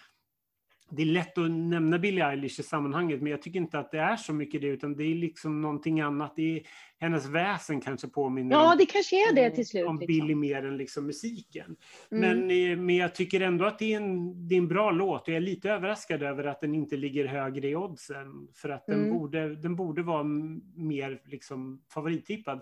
det är lätt att nämna Billie Eilish i sammanhanget, men jag tycker inte att det är så mycket det, utan det är liksom någonting annat. Det är hennes väsen kanske påminner Ja, det kanske är det till slut. om liksom. Billy mer än liksom musiken. Mm. Men, eh, men jag tycker ändå att det är, en, det är en bra låt och jag är lite överraskad över att den inte ligger högre i oddsen. För att den, Mm. borde, den borde vara mer liksom favorittippad.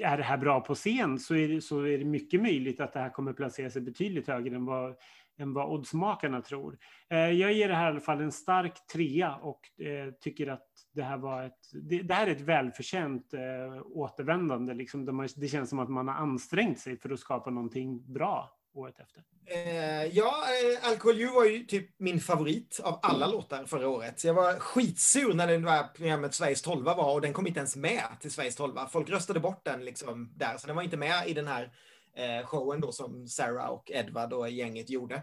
Är det här bra på scen så är, det, så är det mycket möjligt att det här kommer placera sig betydligt högre än vad, än vad oddsmakarna tror. Eh, jag ger det här i alla fall en stark trea och eh, tycker att det här var ett, det, det här är ett välförtjänt eh, återvändande. Liksom, de det känns som att man har ansträngt sig för att skapa någonting bra året efter. Ja, Alcohol You var ju typ min favorit av alla låtar förra året. Jag var skitsur när den var programmet Sveriges 12 var och den kom inte ens med till Sveriges 12. Folk röstade bort den liksom där, så den var inte med i den här eh, showen då som Sarah och Edward och gänget gjorde.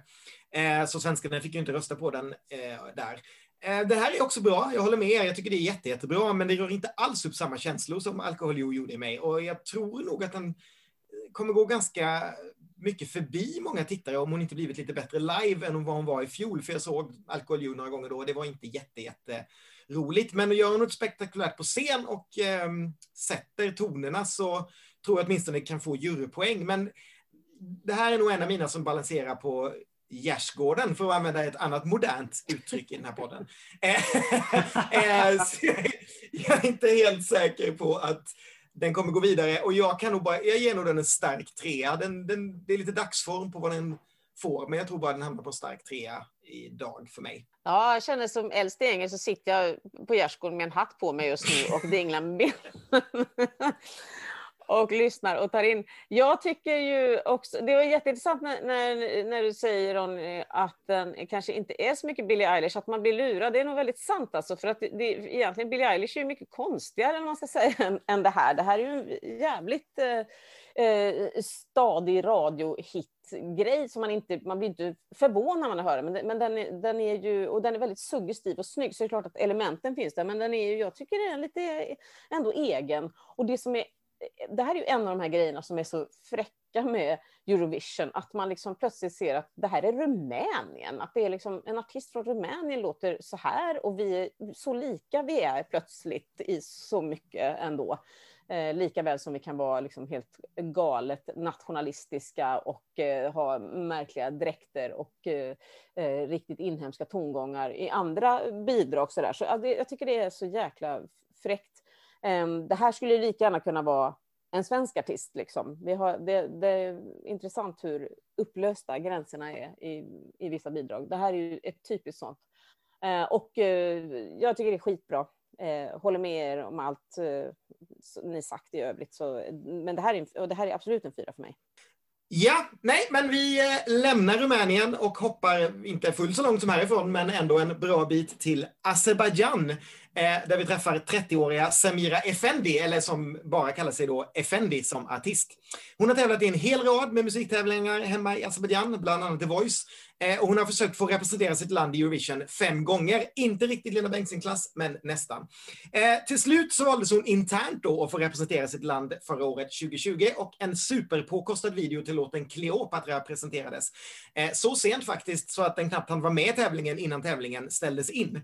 Eh, så svenskarna fick ju inte rösta på den eh, där. Eh, det här är också bra, jag håller med er. Jag tycker det är jätte, jättebra, men det rör inte alls upp samma känslor som Alcohol You gjorde i mig. Och jag tror nog att den eh, kommer gå ganska mycket förbi många tittare om hon inte blivit lite bättre live än vad hon var i fjol. För jag såg Alcohol You några gånger då och det var inte jätte, jätte roligt. Men gör hon något spektakulärt på scen och eh, sätter tonerna så tror jag åtminstone kan få jurypoäng. Men det här är nog en av mina som balanserar på gärdsgården, för att använda ett annat modernt uttryck i den här podden. Eh, eh, jag, är inte helt säker på att den kommer gå vidare och jag kan nog bara, jag ger nog den en stark trea. Den, den, det är lite dagsform på vad den får, men jag tror bara den hamnar på stark trea idag för mig. Ja, jag känner som äldst i gänget så sitter jag på gärdsgården med en hatt på mig just nu och dinglar med benen och lyssnar och tar in. Jag tycker ju också, det var jätteintressant när, när, när du säger Ron, att den kanske inte är så mycket Billie Eilish, att man blir lurad. Det är nog väldigt sant alltså, för att det, det, egentligen Billie Eilish är ju mycket konstigare än man ska säga än, än det här. Det här är ju en jävligt eh, eh, stadig radiohit-grej som man inte, man blir inte förvånad när man hör den, men, men den, den är ju, och den är väldigt suggestiv och snygg, så det är klart att elementen finns där, men den är ju, jag tycker den är lite ändå egen. Och det som är det här är ju en av de här grejerna som är så fräcka med Eurovision, att man liksom plötsligt ser att det här är Rumänien, att det är liksom en artist från Rumänien låter så här och vi är så lika vi är plötsligt i så mycket ändå. Eh, lika väl som vi kan vara liksom helt galet nationalistiska och eh, ha märkliga dräkter och eh, eh, riktigt inhemska tongångar i andra bidrag. Så, där. så ja, det, jag tycker det är så jäkla fräckt. Ehm, det här skulle lika gärna kunna vara en svensk artist. Liksom. Vi har, det, det är intressant hur upplösta gränserna är i, i vissa bidrag. Det här är ju ett typiskt sånt. Ehm, och eh, jag tycker det är skitbra. Ehm, håller med er om allt eh, ni sagt i övrigt. Så, men det här, är, och det här är absolut en fyra för mig. Ja, nej, men vi eh, lämnar Rumänien och hoppar inte fullt så långt som härifrån, men ändå en bra bit till Azerbajdzjan eh, där vi träffar 30-åriga Samira Effendi, eller som bara kallar sig då Effendi som artist. Hon har tävlat i en hel rad med musiktävlingar hemma i Azerbajdzjan, bland annat The Voice. Eh, och hon har försökt få representera sitt land i Eurovision fem gånger. Inte riktigt Lena Bengtzing-klass, men nästan. Eh, till slut så valdes hon internt då att få representera sitt land förra året 2020 och en superpåkostad video till låten Cleopatra presenterades. Eh, så sent faktiskt så att den knappt hann vara med i tävlingen innan tävlingen ställdes in.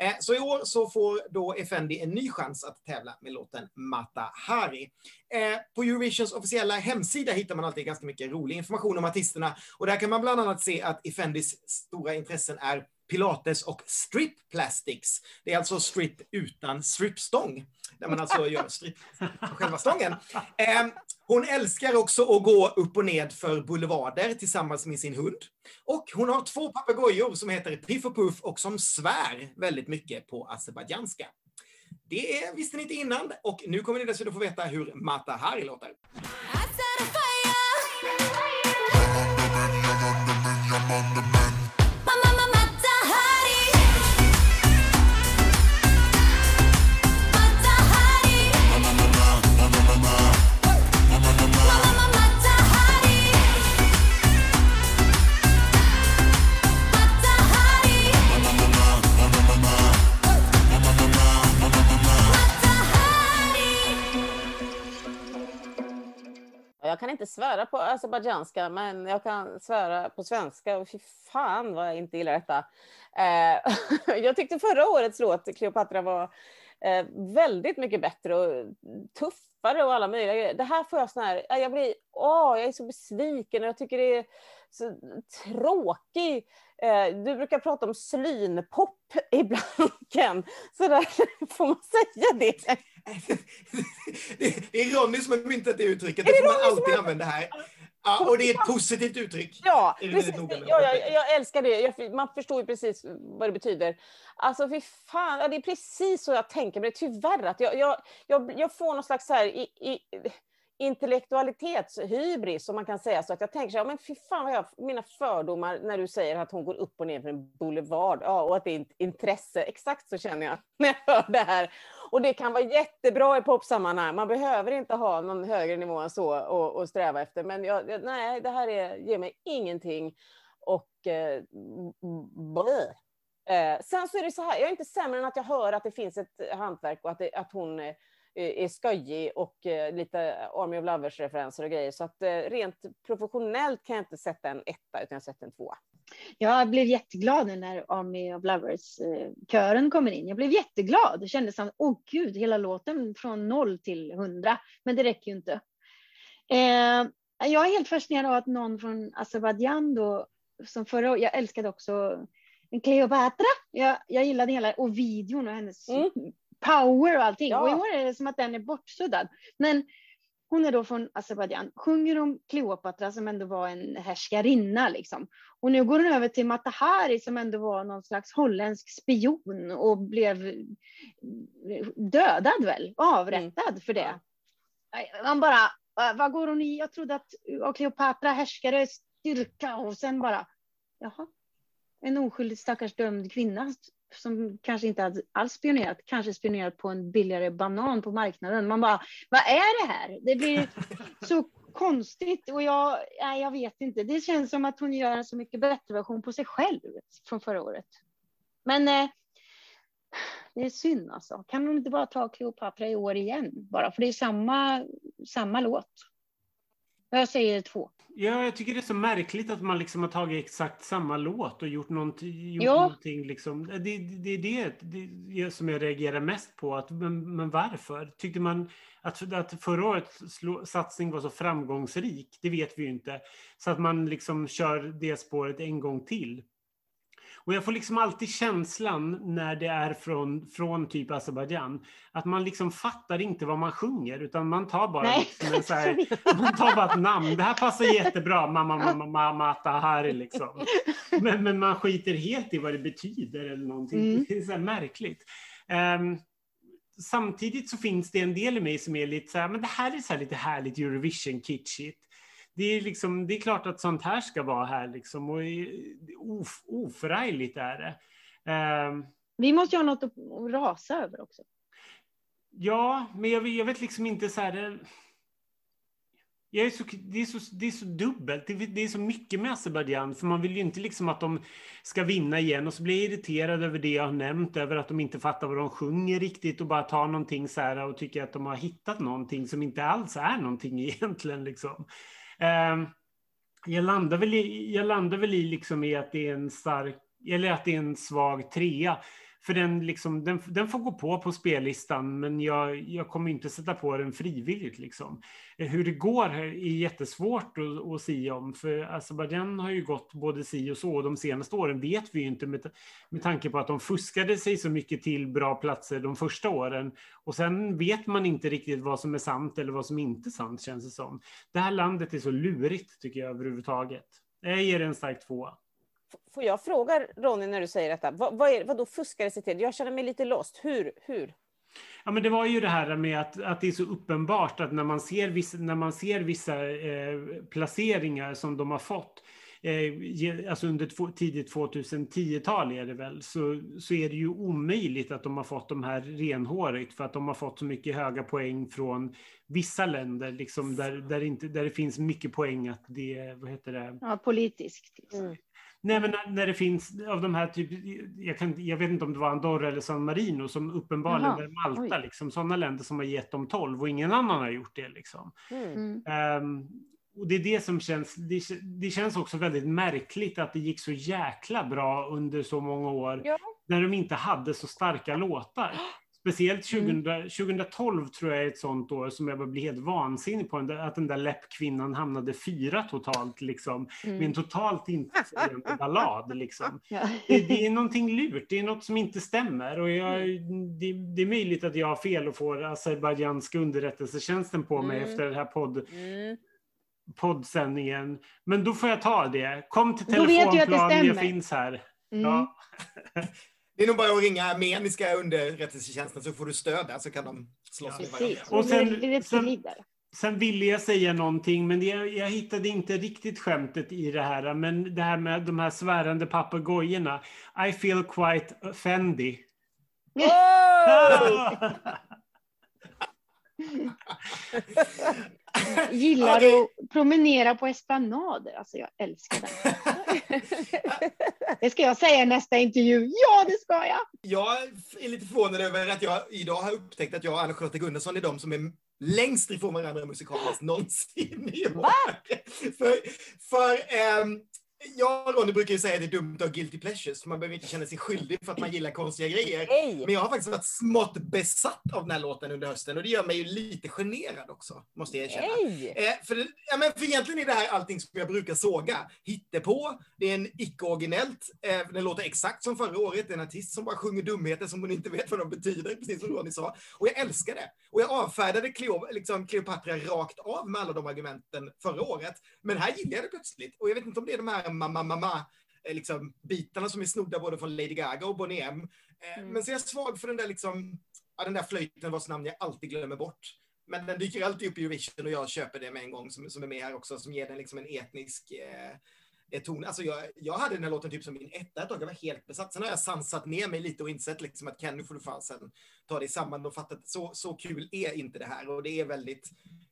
Eh, så i år så får då Effendi en ny chans att tävla med låten Mata Hari. Eh, på Eurovisions officiella hemsida hittar man alltid ganska mycket rolig information om artisterna och där kan man bland annat se att Effendis stora intressen är pilates och strip plastics. Det är alltså strip utan stripstång, där man alltså gör strip på själva stången. Eh, Hon älskar också att gå upp och ned för boulevarder tillsammans med sin hund. Och hon har två papegojor som heter Piff och Puff och som svär väldigt mycket på azerbajdzjanska. Det visste ni inte innan och nu kommer ni dessutom få veta hur Mata Hari låter. I inte svära på azerbajdzjanska, men jag kan svära på svenska. Och fy fan vad jag inte gillar detta. Eh, jag tyckte förra årets låt, Cleopatra, var eh, väldigt mycket bättre och tuffare och alla möjliga grejer. Det här får jag sån här, jag blir, åh, jag är så besviken och jag tycker det är så tråkig. Eh, du brukar prata om slynpop ibland, Ken. Så där får man säga det det, är Ronny som har myntat det uttrycket. Är Det det får man alltid har- använda här. Ja, och det är ett positivt uttryck. Ja, Är precis. Ja, jag, jag älskar det. Jag, man förstår ju precis vad det betyder. Alltså, fy fan, ja, det är precis så jag tänker. Men det är tyvärr att jag, jag, jag, jag får någon slags så här i, i, intellektualitetshybris, som man kan säga. Så att jag tänker så här, men fy fan vad jag, mina fördomar när du säger att hon går upp och ner för en boulevard. Ja, och att det är ett intresse. Exakt så känner jag när jag hör det här. Och det kan vara jättebra i popsammanhang. Man behöver inte ha någon högre nivå än så och, och sträva efter. Men jag, jag, nej, det här är, ger mig ingenting. Och eh. Eh, sen så är det så här, jag är inte sämre än att jag hör att det finns ett hantverk och att, det, att hon eh, är skojig och eh, lite Army of Lovers-referenser och grejer. Så att eh, rent professionellt kan jag inte sätta en etta, utan jag sätter en tvåa. Jag blev jätteglad nu när Army of Lovers-kören kommer in. Jag blev jätteglad. Det kändes som, åh gud, hela låten från noll till hundra. Men det räcker ju inte. Eh, jag är helt fascinerad av att någon från Azerbajdzjan då, som förra året, jag älskade också Cleopatra. Jag, jag gillade hela, och videon och hennes Mm. Power och allting. Ja. Och i år är det som att den är bortsuddad. Men hon är då från Azerbajdzjan, sjunger om Kleopatra som ändå var en härskarinna liksom. Och nu går hon över till Matahari som ändå var någon slags holländsk spion och blev dödad väl, avrättad för det. Man bara, "Va- vad går hon i? Jag trodde att Kleopatra härskade styrka och sen bara, jaha, en oskyldig stackars dömd kvinna som kanske inte alls spionerat, kanske spionerat på en billigare banan på marknaden. Man bara, vad är det här? Det blir så konstigt och jag, nej, jag vet inte. Det känns som att hon gör en så mycket bättre version på sig själv från förra året. Men eh, det är synd alltså. Kan hon inte bara ta Cleopatra i år igen bara? För det är samma, samma låt. Jag säger två. Ja, jag tycker det är så märkligt att man liksom har tagit exakt samma låt och gjort, någonting, gjort Ja. någonting. Liksom. Det, det, det är det, det som jag reagerar mest på. Att, men, men varför? Tyckte man att, att förra årets satsning var så framgångsrik? Det vet vi ju inte. Så att man liksom kör det spåret en gång till. Och jag får liksom alltid känslan när det är från, från typ Azerbajdzjan att man liksom fattar inte vad man sjunger utan man tar bara Nej. liksom så här, man tar bara ett namn. Det här passar jättebra, mamma, mamma, mamma, Tahari liksom. Men, men man skiter helt i vad det betyder eller någonting. Mm. Det är så märkligt. Ehm, samtidigt så finns det en del i mig som är lite så här, men det här är så här lite härligt Eurovision-kitschigt. Det är, liksom, det är klart att sånt här ska vara här liksom och of, oförargligt är det. Ehm, Vi måste ju ha något att rasa över också. Ja, men jag, vet- jag vet liksom inte så här... Det, jag är så, det, är så, det är så dubbelt. Det, det är så mycket med Azerbajdzjan. För man vill ju inte liksom att de ska vinna igen. Och så blir jag irriterad över det jag har nämnt. Över att de inte fattar vad de sjunger riktigt. Och bara tar någonting så här och tycker att de har hittat någonting som inte alls är någonting egentligen. Liksom. Ehm, jag landar väl i, jag landar väl i, liksom i att det är en stark... Eller att det är en svag trea. För den, liksom, den, den får gå på på spellistan, men jag, jag kommer inte sätta på den frivilligt. Liksom. Hur det går är jättesvårt att, att sia om, för Azerbajdzjan har ju gått både si och så, och de senaste åren vet vi ju inte med, med tanke på att de fuskade sig så mycket till bra platser de första åren. Och sen vet man inte riktigt vad som är sant eller vad som inte är sant, känns det som. Det här landet är så lurigt, tycker jag överhuvudtaget. Jag ger det en stark tvåa. Får jag fråga Ronny när du säger detta, vad, vad, är, vad då fuskade sig till? Jag känner mig lite lost. Hur? Hur? Ja, men det var ju det här med att, att det är så uppenbart att när man ser vissa, när man ser vissa eh, placeringar som de har fått, eh, alltså under två, tidigt 2010-tal är det väl, så, så är det ju omöjligt att de har fått de här renhårigt för att de har fått så mycket höga poäng från vissa länder, liksom där, där, inte, där det finns mycket poäng att det, vad heter det, Ja, politiskt. Liksom. Mm. Nej, men när, när det finns av de här typ, jag, kan, jag vet inte om det var Andorra eller San Marino som uppenbarligen Jaha, är Malta, oj. liksom, sådana länder som har gett dem 12 och ingen annan har gjort det. Liksom. Mm. Ehm, och det är det som känns, det, det känns också väldigt märkligt att det gick så jäkla bra under så många år Ja. när de inte hade så starka låtar. Speciellt 2000, Mm. 2012 tror jag är ett sånt år som jag bara blir helt vansinnig på, att den där läppkvinnan hamnade fyra totalt, liksom, med en Mm. totalt intetsägande ballad. Liksom. Ja. Det, det är någonting lurt, det är något som inte stämmer. Och jag, det, det är möjligt att jag har fel och får azerbajdzjanska underrättelsetjänsten på mig Mm. efter den här podd, Mm. poddsändningen. Men då får jag ta det. Kom till telefonplan, jag finns här. Mm. Ja. Det är nog bara att ringa armeniska underrättelsetjänsten så får du stöd där så kan de slåss Ja. med varandra. Och sen- sen, sen- ville jag säga någonting, men jag, jag hittade inte riktigt skämtet i det här. Men det här med de här svärande papegojorna. I feel quite offendy. Oh! Gillar Okej. att promenera på esplanader. Alltså jag älskar det. Det ska jag säga i nästa intervju. Ja, det ska jag! Jag är lite förvånad över att jag idag har upptäckt att jag och Anna-Charlotta Gunnarsson är de som är längst ifrån varandra musikaliskt någonsin i år. För, för ehm, jag och Ronny brukar ju säga att det är dumt att ha guilty pleasures, för man behöver inte känna sig skyldig för att man gillar konstiga grejer. Hej! Men jag har faktiskt varit smått besatt av den här låten under hösten och det gör mig ju lite generad också, måste jag erkänna. Eh, för, ja, men för egentligen är det här allting som jag brukar såga. Hittepå, det är en icke-originellt, eh, den låter exakt som förra året, det är en artist som bara sjunger dumheter som hon inte vet vad de betyder, precis som Ronny sa. Och jag älskar det. Och jag avfärdade Cleo, liksom Cleopatra rakt av med alla de argumenten förra året. Men här gillar jag det plötsligt. Och jag vet inte om det är de här mamma, mamma, eh, liksom, bitarna som är snodda både från Lady Gaga och Boney M. Eh, Mm. Men så är jag svag för den där, liksom, ja, den där flöjten vars namn jag alltid glömmer bort. Men den dyker alltid upp i Eurovision och jag köper det med en gång som, som är med här också, som ger den liksom en etnisk eh, eh, ton. Alltså jag, jag hade den här låten typ som min etta ett tag, jag var helt besatt. Sen har jag sansat ner mig lite och insett liksom att Ken, nu får du fan sen ta dig samman och fatta att så, så kul är inte det här. Och det är väldigt,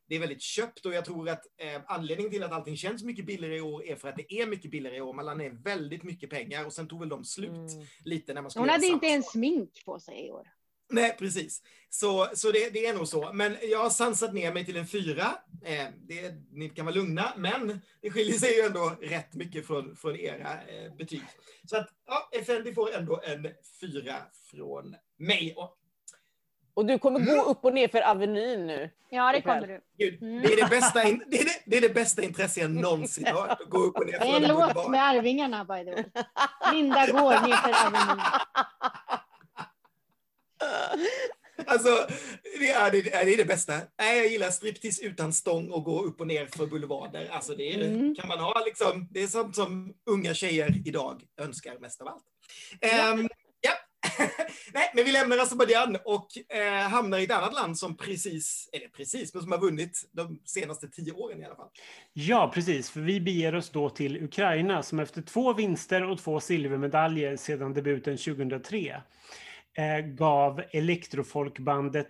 det är väldigt köpt och jag tror att eh, anledningen till att allting känns mycket billigare i år är för att det är mycket billigare i år. Man la ner väldigt mycket pengar och sen tog väl de slut Mm. lite när man skulle Hon hade inte ens smink på sig i år. Nej, precis. Så, så det, det är nog så. Men jag har sansat ner mig till en fyra. Eh, det, ni kan vara lugna, men det skiljer sig ju ändå rätt mycket från, från era eh, betyg. Så att, ja, Effendi får ändå en fyra från mig. Och, Och du kommer gå upp och ner för Avenyn nu. Ja, det kommer du. Mm. det, är det, bästa in, det, är det, det är det bästa intresse jag någonsin har hört. Att gå upp och ner Det är en låt boulevard. med Arvingarna, by the way. Linda går ner för Avenyn. Alltså, det är det, är det, bästa. Nej, jag gillar striptease utan stång och gå upp och ner för boulevarder. Alltså, det är, Mm. kan man ha liksom, det är sånt som unga tjejer idag önskar mest av allt. Ja. Nej, men vi lämnar Azerbajdzjan och eh, hamnar i ett annat land som precis, eller precis, men som har vunnit de senaste tio åren i alla fall. Ja, precis. För vi beger oss då till Ukraina som efter två vinster och två silvermedaljer sedan debuten 2003 eh, gav elektrofolkbandet,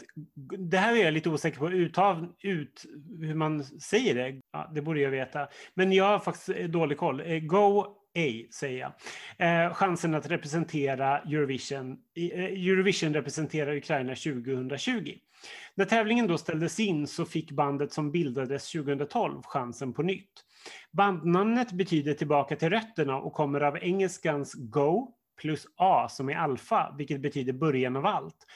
det här är jag lite osäker på uttav, ut, hur man säger det, ja, det borde jag veta, men jag har faktiskt eh, dålig koll. Eh, Go ej, säger jag. Eh, chansen att representera Eurovision, eh, Eurovision representerar Ukraina 2020. När tävlingen då ställdes in så fick bandet som bildades 2012 chansen på nytt. Bandnamnet betyder tillbaka till rötterna och kommer av engelskans Go plus A som är alfa, vilket betyder början av allt.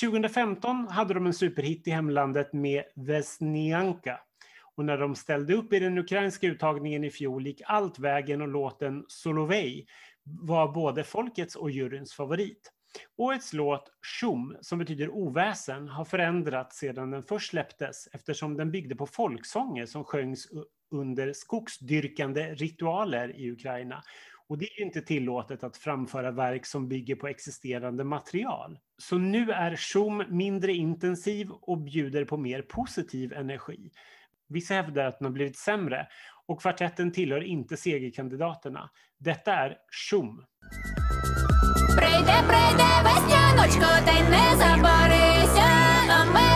2015 hade de en superhit i hemlandet med Vesnianka. Och när de ställde upp i den ukrainska uttagningen i fjol gick allt vägen och låten Solovej var både folkets och juryns favorit. Årets låt Shum, som betyder oväsen, har förändrats sedan den först släpptes eftersom den byggde på folksånger som sjöngs under skogsdyrkande ritualer i Ukraina. Och det är inte tillåtet att framföra verk som bygger på existerande material. Så nu är Shum mindre intensiv och bjuder på mer positiv energi. Vissa hävdar att den har blivit sämre och kvartetten tillhör inte segerkandidaterna. Detta är Shum. Прийде, прийде весняночко, та й не забарися, а ми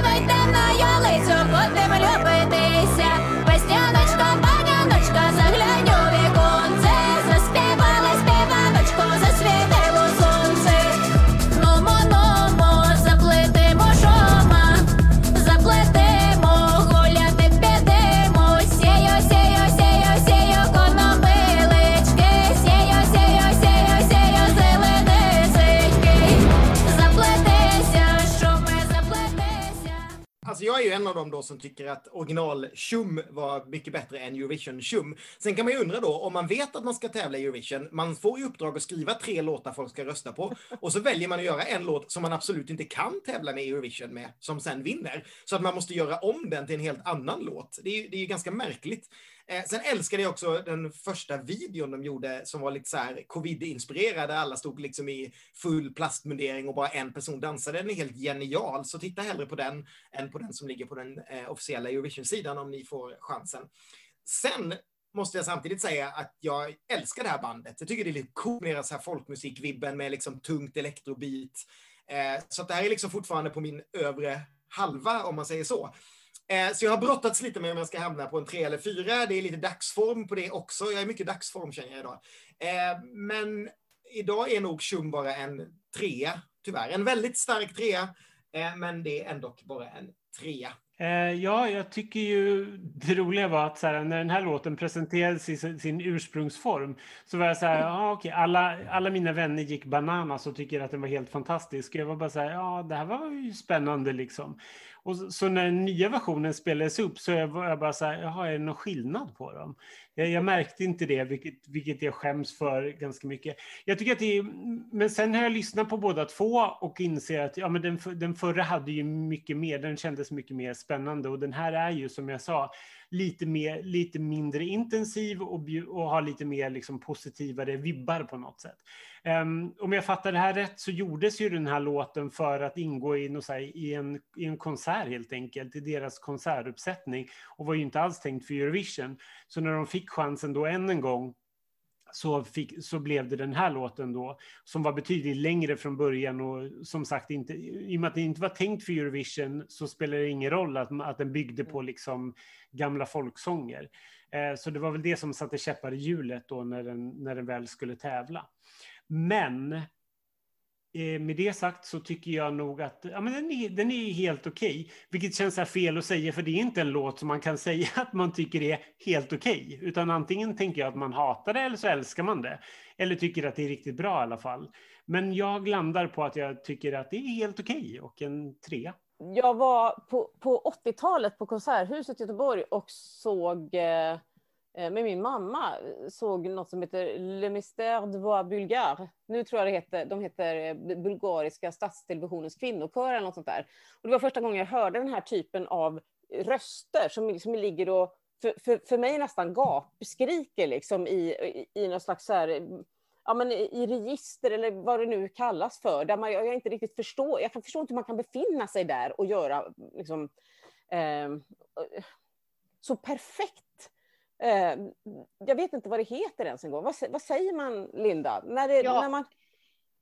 jag då som tycker att original-Tjum var mycket bättre än Eurovision-Tjum. Sen kan man ju undra då, om man vet att man ska tävla i Eurovision, man får ju uppdrag att skriva tre låtar folk ska rösta på, och så väljer man att göra en låt som man absolut inte kan tävla med i Eurovision med, som sen vinner. Så att man måste göra om den till en helt annan låt. Det är ju, det är ju ganska märkligt. Eh, sen älskade jag också den första videon de gjorde som var lite så här covid-inspirerad, där alla stod liksom i full plastmundering och bara en person dansade. Den är helt genial, så titta hellre på den än på den som ligger på den eh, officiella Eurovision-sidan om ni får chansen. Sen måste jag samtidigt säga att jag älskar det här bandet. Jag tycker det är lite coolt med deras här folkmusikvibben med liksom tungt elektrobeat. Eh, så att det här är liksom fortfarande på min övre halva, om man säger så. Eh, Så jag har brottats lite med om jag ska hamna på en tre eller fyra. Det är lite dagsform på det också. Jag är mycket dagsform känner jag idag. Eh, Men idag är nog Shum bara en trea, tyvärr. En väldigt stark trea, eh, men det är ändå bara en trea. Ja, jag tycker ju det roliga var att så här, när den här låten presenterades i sin, ursprungsform så var jag så här, ja okej, alla, alla mina vänner gick bananas och tycker att den var helt fantastisk. Jag var bara så här, ja det här var ju spännande liksom. Och så, så när den nya versionen spelades upp så jag var jag bara så här, jaha, är det någon skillnad på dem? Jag, jag märkte inte det, vilket, vilket jag skäms för ganska mycket. Jag tycker att det är, men sen har jag lyssnat på båda två och inser att ja, men den, den förra hade ju mycket mer, den kändes mycket mer spännande och den här är ju som jag sa lite, mer, lite mindre intensiv och, och har lite mer liksom, positivare vibbar på något sätt. Um, om jag fattar det här rätt så gjordes ju den här låten för att ingå i, något här, i, en, i en konsert helt enkelt, i deras konsertuppsättning och var ju inte alls tänkt för Eurovision. Så när de fick chansen då än en gång så, fick, så blev det den här låten då, som var betydligt längre från början och som sagt, inte, i och med att det inte var tänkt för Eurovision så spelar det ingen roll att, att den byggde på liksom gamla folksånger. Eh, så det var väl det som satte käppar i hjulet då när den, när den väl skulle tävla. Men Eh, med det sagt så tycker jag nog att ja, men den, är, den är helt okej. Vilket känns så här fel att säga för det är inte en låt som man kan säga att man tycker är helt okej. Utan antingen tänker jag att man hatar det eller så älskar man det. Eller tycker att det är riktigt bra i alla fall. Men jag landar på att jag tycker att det är helt okej och en trea. Jag var på, på 80-talet på Konserthuset i Göteborg och såg eh, Eh, men med min mamma eh, såg något som heter Le Mystère de Voix Bulgare. Nu tror jag det heter, de heter eh, Bulgariska statstelevisionens kvinnokör eller något sånt där. Och det var första gången jag hörde den här typen av röster som liksom ligger och för, för, för mig nästan gapskriker liksom i, i, i någon slags så här, ja, men i i register eller vad det nu kallas för, där man, jag, jag inte riktigt förstår, jag kan förstå inte hur man kan befinna sig där och göra liksom, ehm, eh, så perfekt. Eh, jag vet inte vad det heter ens en gång. Vad, vad säger man, Linda? När det, Ja. när man,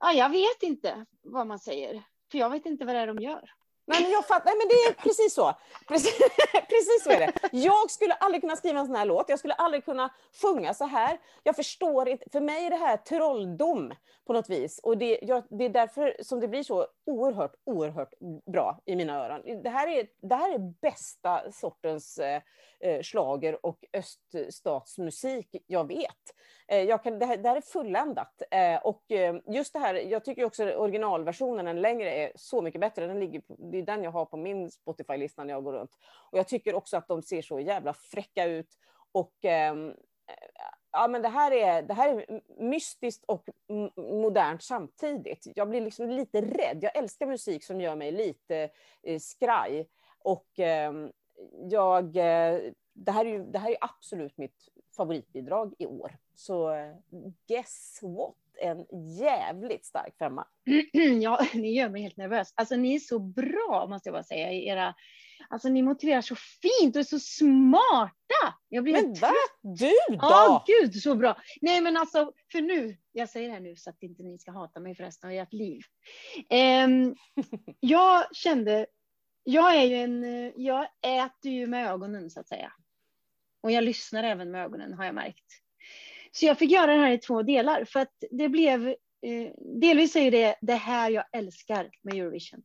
Ja, jag vet inte vad man säger, för jag vet inte vad det är de gör. Nej, men jag fattar. Nej, men det är precis så. Precis, precis så är det. Jag skulle aldrig kunna skriva en sån här låt. Jag skulle aldrig kunna sjunga så här. Jag förstår inte. För mig är det här trolldom på något vis. Och det, jag, det är därför som det blir så oerhört, oerhört bra i mina öron. Det här är, det här är bästa sortens eh, eh slager och öststatsmusik jag vet. Eh, jag kan, det, här, det här är fulländat. Eh, och eh, just det här, jag tycker också originalversionen, den längre, är så mycket bättre. Den ligger på, det är den jag har på min Spotify-lista när jag går runt. Och jag tycker också att de ser så jävla fräcka ut. Och eh, ja, men det här är, det här är mystiskt och modernt samtidigt. Jag blir liksom lite rädd. Jag älskar musik som gör mig lite eh, skraj. Och ehm, eh, jag, det, här är ju, det här är absolut mitt favoritbidrag i år. Så eh, guess what? En jävligt stark femma. Ja, ni gör mig helt nervös. Alltså ni är så bra måste jag bara säga era, alltså ni motiverar så fint och är så smarta. Jag blir Men helt va? Du då? Ja, gud så bra. Nej men alltså, för nu, jag säger det här nu så att inte ni ska hata mig för resten av ert liv. Ehm, jag kände, jag är ju en, jag äter ju med ögonen så att säga. Och jag lyssnar även med ögonen har jag märkt. Så jag fick göra den här i två delar för att det blev, eh, delvis är det det här jag älskar med Eurovision.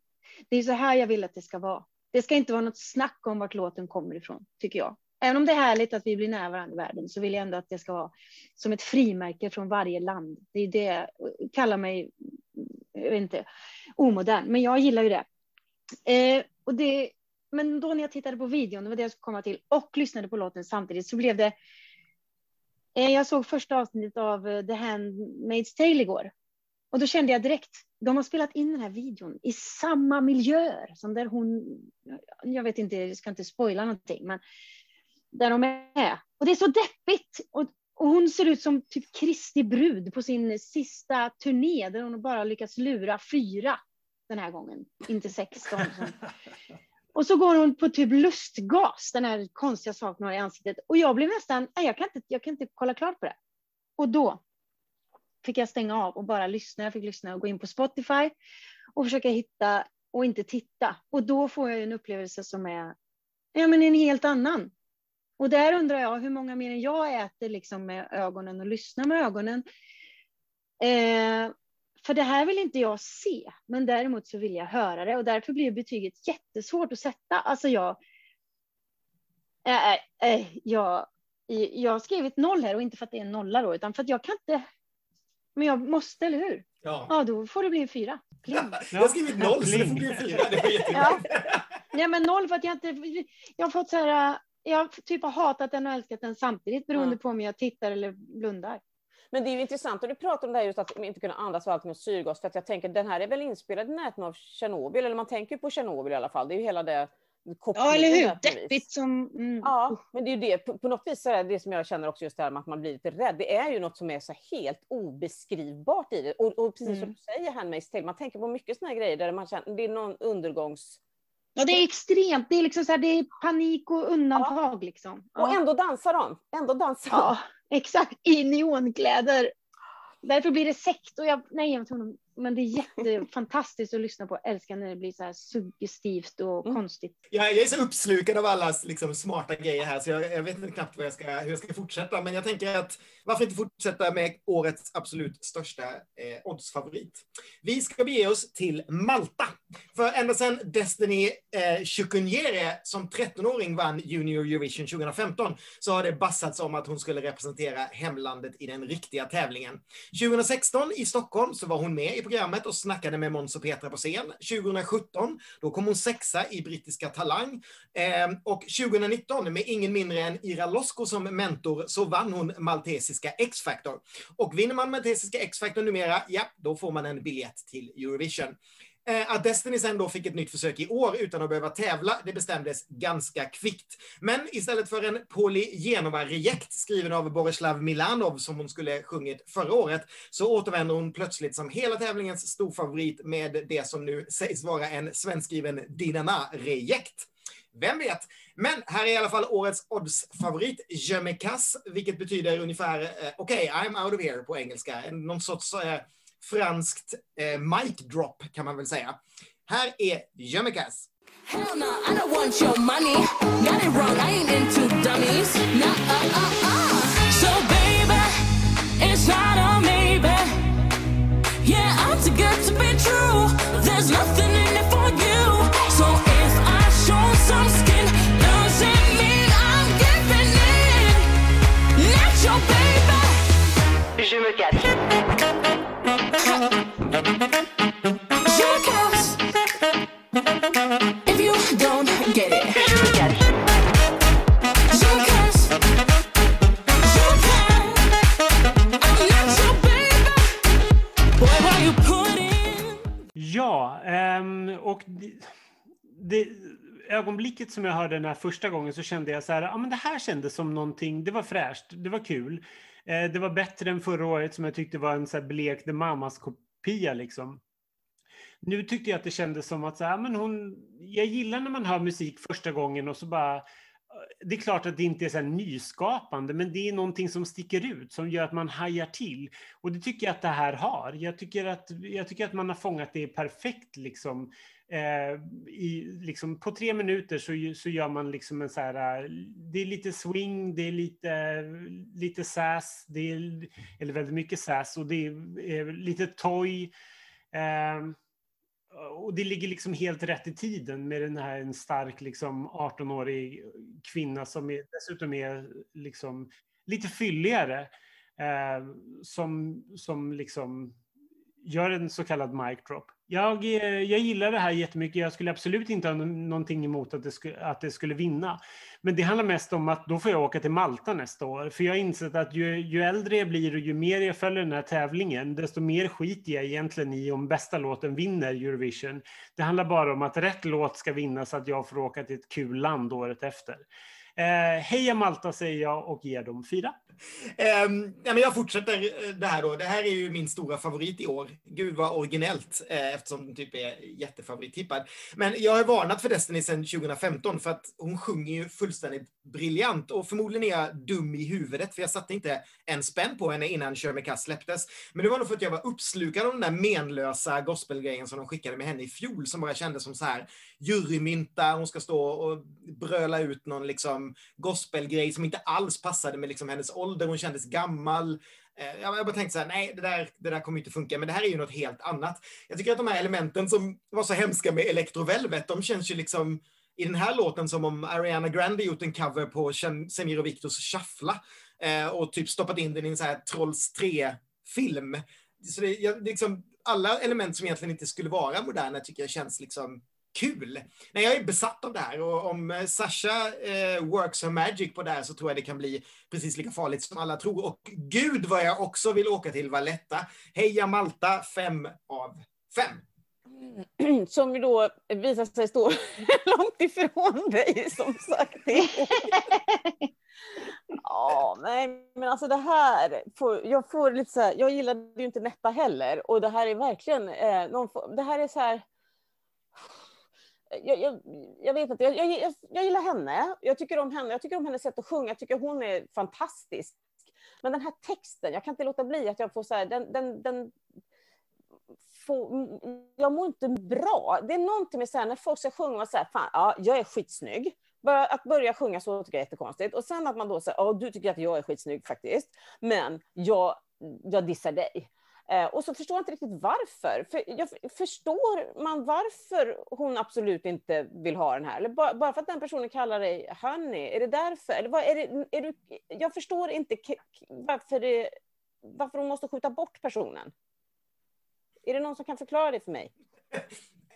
Det är så här jag vill att det ska vara. Det ska inte vara något snack om vart låten kommer ifrån, tycker jag. Även om det är härligt att vi blir nära varandra i världen så vill jag ändå att det ska vara som ett frimärke från varje land. Det är det, jag kallar mig, jag vet inte, omodern, men jag gillar ju det. Eh, och det. Men då när jag tittade på videon, det var det jag skulle komma till, och lyssnade på låten samtidigt så blev det, Eh, jag såg första avsnittet av eh, The Handmaid's Tale igår. Och då kände jag direkt, de har spelat in den här videon i samma miljöer som där hon, jag vet inte, jag ska inte spoila någonting, men där de är. Och det är så deppigt. Och, och hon ser ut som typ Kristi brud på sin sista turné där hon bara lyckats lura fyra den här gången, inte 16. Som. Och så går hon på typ lustgas, den här konstiga saken hon har i ansiktet. Och jag blev nästan, nej jag kan inte, jag kan inte kolla klart på det. Och då fick jag stänga av och bara lyssna. Jag fick lyssna och gå in på Spotify och försöka hitta och inte titta. Och då får jag en upplevelse som är ja, men en helt annan. Och där undrar jag hur många mer än jag äter liksom med ögonen och lyssnar med ögonen. Eh, för det här vill inte jag se, men däremot så vill jag höra det och därför blir betyget jättesvårt att sätta. Alltså jag, äh, äh, jag, jag har skrivit noll här och inte för att det är en nolla då, utan för att jag kan inte. Men jag måste, eller hur? Ja. Ja, då får det bli en fyra. Pling. Jag har skrivit noll så det får bli en fyra. Det var. Nej, men noll för att jag inte. Jag har fått så här. Jag har typ har hatat den och älskat den samtidigt beroende Ja. på om jag tittar eller blundar. Men det är ju intressant, och du pratar om det här just att inte kunna andas och allt med syrgas, för att jag tänker den här är väl inspelad i närheten av Tjernobyl, eller man tänker på Tjernobyl i alla fall, det är ju hela det Ja, eller hur? Deppigt som... Mm. Ja, men det är ju det, på, på något vis är det som jag känner också just det här med att man blir lite rädd. Det är ju något som är så helt obeskrivbart i det. Och, och precis som Mm. du säger, Handmaid's Tale, man tänker på mycket såna här grejer där man känner, det är någon undergångs... Ja, det är extremt. Det är liksom så här, det är panik och undantag liksom. Och Ja. ändå dansar de, ändå dansar de. ja, exakt. I neonkläder. Därför blir det sekt och jag, nej, jag tror men det är jättefantastiskt att lyssna på. Jag älskar när det blir så här suggestivt och Mm. konstigt. Jag, jag är så uppslukad av allas liksom, smarta grejer här så jag, jag vet inte knappt vad jag ska, hur jag ska fortsätta. Men jag tänker att varför inte fortsätta med årets absolut största eh, oddsfavorit. Vi ska bege oss till Malta. För ända sedan Destiny eh, som 13-åring vann Junior Eurovision 2015 så har det bassats om att hon skulle representera hemlandet i den riktiga tävlingen. 2016 i Stockholm så var hon med i programmet och snackade med Måns och Petra på scen. 2017 då kom hon sexa i brittiska Talang. Eh, och 2019 med ingen mindre än Ira Losko som mentor så vann hon maltesiska X-Factor. Och vinner man maltesiska X-Factor numera, ja, då får man en biljett till Eurovision. Eh, att Destiny sen då fick ett nytt försök i år utan att behöva tävla, det bestämdes ganska kvickt. Men istället för en Poli Genova-rejekt skriven av Borislav Milanov som hon skulle sjungit förra året, så återvänder hon plötsligt som hela tävlingens storfavorit med det som nu sägs vara en svenskskriven Dinana-rejekt. Vem vet? Men här är i alla fall årets odds-favorit, Je me vilket betyder ungefär eh, okej, okay, I'm out of here på engelska. Någon sorts eh, franskt eh, mic drop kan man väl säga. Här är Je. Hell no, I don't want your money. Got it wrong, I ain't into dummies. Nah, uh, uh, uh. So, baby, it's not a maybe. Yeah, I'm too good to be true. There's nothing Ja, och det, det, ögonblicket som jag hörde den här första gången så kände jag så här, ja men det här kändes som någonting, det var fräscht, det var kul. Eh, det var bättre än förra året som jag tyckte var en så här blek The Mamas kopia liksom. Nu tyckte jag att det kändes som att så här, ah, men hon, jag gillar när man hör musik första gången och så bara det är klart att det inte är så här nyskapande, men det är någonting som sticker ut, som gör att man hajar till. Och det tycker jag att det här har. Jag tycker att, jag tycker att man har fångat det perfekt. Liksom. Eh, i, liksom, på tre minuter så, så gör man liksom en så här... Det är lite swing, det är lite, lite sass, det är, eller väldigt mycket sass, och det är, eh, lite toy. Eh, och det ligger liksom helt rätt i tiden med den här en stark liksom 18-årig kvinna som är, dessutom är liksom lite fylligare. Eh, som, som liksom gör en så kallad mic drop. Jag, eh, jag gillar det här jättemycket. Jag skulle absolut inte ha någonting emot att det, skulle, att det skulle vinna. Men det handlar mest om att då får jag åka till Malta nästa år. För jag har insett att ju, ju äldre jag blir och ju mer jag följer den här tävlingen, desto mer skiter jag egentligen i om bästa låten vinner Eurovision. Det handlar bara om att rätt låt ska vinna så att jag får åka till ett kul land året efter. Eh, heja Malta säger jag och ger dem fyra. Eh, ja, men jag fortsätter eh, det här då. Det här är ju min stora favorit i år. Gud vad originellt eh, eftersom den typ är jättefavorittippad. Men jag har varnat för Destiny sedan 2015 för att hon sjunger ju fullständigt briljant och förmodligen är jag dum i huvudet för jag satte inte en spänn på henne innan Kör med släpptes. Men det var nog för att jag var uppslukad av den där menlösa gospelgrejen som de skickade med henne i fjol som bara kändes som så här jurymynta, hon ska stå och bröla ut någon liksom gospelgrej som inte alls passade med liksom hennes ålder, hon kändes gammal. Eh, jag bara tänkte så här, nej, det där, det där kommer inte funka, men det här är ju något helt annat. Jag tycker att de här elementen som var så hemska med Electrovelvet, de känns ju liksom i den här låten som om Ariana Grande gjort en cover på Semir och Viktors Shuffla eh, och typ stoppat in den i en så här Trolls 3-film. Så det, jag, liksom, alla element som egentligen inte skulle vara moderna tycker jag känns liksom kul. Nej, jag är besatt av det här och om Sasha eh, works her magic på det här så tror jag det kan bli precis lika farligt som alla tror. Och gud vad jag också vill åka till Valletta. Heja Malta, fem av fem. Som ju då visar sig stå långt ifrån dig som sagt. Ja, nej, men alltså det här, får, jag får lite så här, jag gillade ju inte Netta heller och det här är verkligen, eh, någon, det här är så här, jag, jag, jag vet inte, jag, jag, jag gillar henne, jag tycker om henne, jag tycker om hennes sätt att sjunga, jag tycker hon är fantastisk. Men den här texten, jag kan inte låta bli att jag får så här, den, den, den får, jag mår inte bra. Det är någonting med så här, när folk ska sjunga och säga, fan, ja, jag är skitsnygg. Bara att börja sjunga så tycker jag är jättekonstigt. Och sen att man då säger, ja, du tycker att jag är skitsnygg faktiskt, men jag, jag dissar dig. Eh, och så förstår jag inte riktigt varför. För jag förstår man varför hon absolut inte vill ha den här? Eller bara, bara för att den personen kallar dig honey, är det därför? Eller vad, är det, är du, jag förstår inte varför, det, varför hon måste skjuta bort personen. Är det någon som kan förklara det för mig?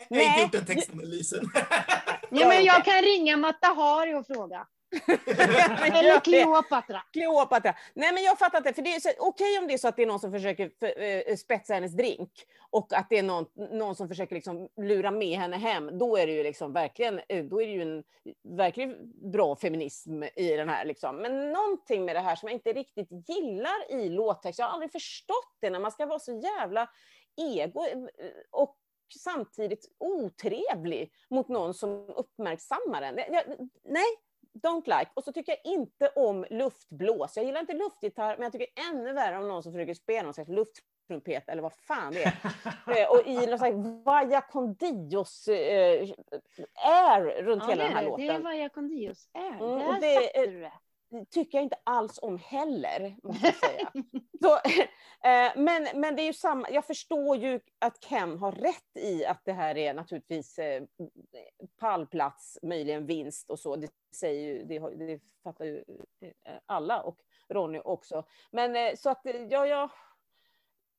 Jag har inte gjort den textanalysen. Ja, men jag kan ringa Matta Hari och fråga. Eller Kleopatra. Kleopatra. Nej men jag fattar inte, för det är okej om det är så att det är någon som försöker för, eh, spetsa hennes drink och att det är någon, någon som försöker liksom lura med henne hem, då är det ju liksom verkligen, eh, då är det ju en verkligen bra feminism i den här liksom. Men någonting med det här som jag inte riktigt gillar i låttext, jag har aldrig förstått det när man ska vara så jävla ego eh, och samtidigt otrevlig mot någon som uppmärksammar en. Jag- Nej, don't like. Och så tycker jag inte om luftblås. Jag gillar inte luftgitarr, men jag tycker ännu värre om någon som försöker spela någon slags lufttrumpet eller vad fan det är. Eh, och i någon slags Vaya Condios eh, air runt Ja, hela den här är det. Det är låten. Vaya Condios är. Mm, Där det satte du det. Tycker jag inte alls om heller, måste jag säga. Så, eh, men, men det är ju samma, jag förstår ju att Ken har rätt i att det här är naturligtvis eh, pallplats, möjligen vinst och så. Det säger ju, det, det fattar ju eh, alla och Ronny också. Men så att ja, jag,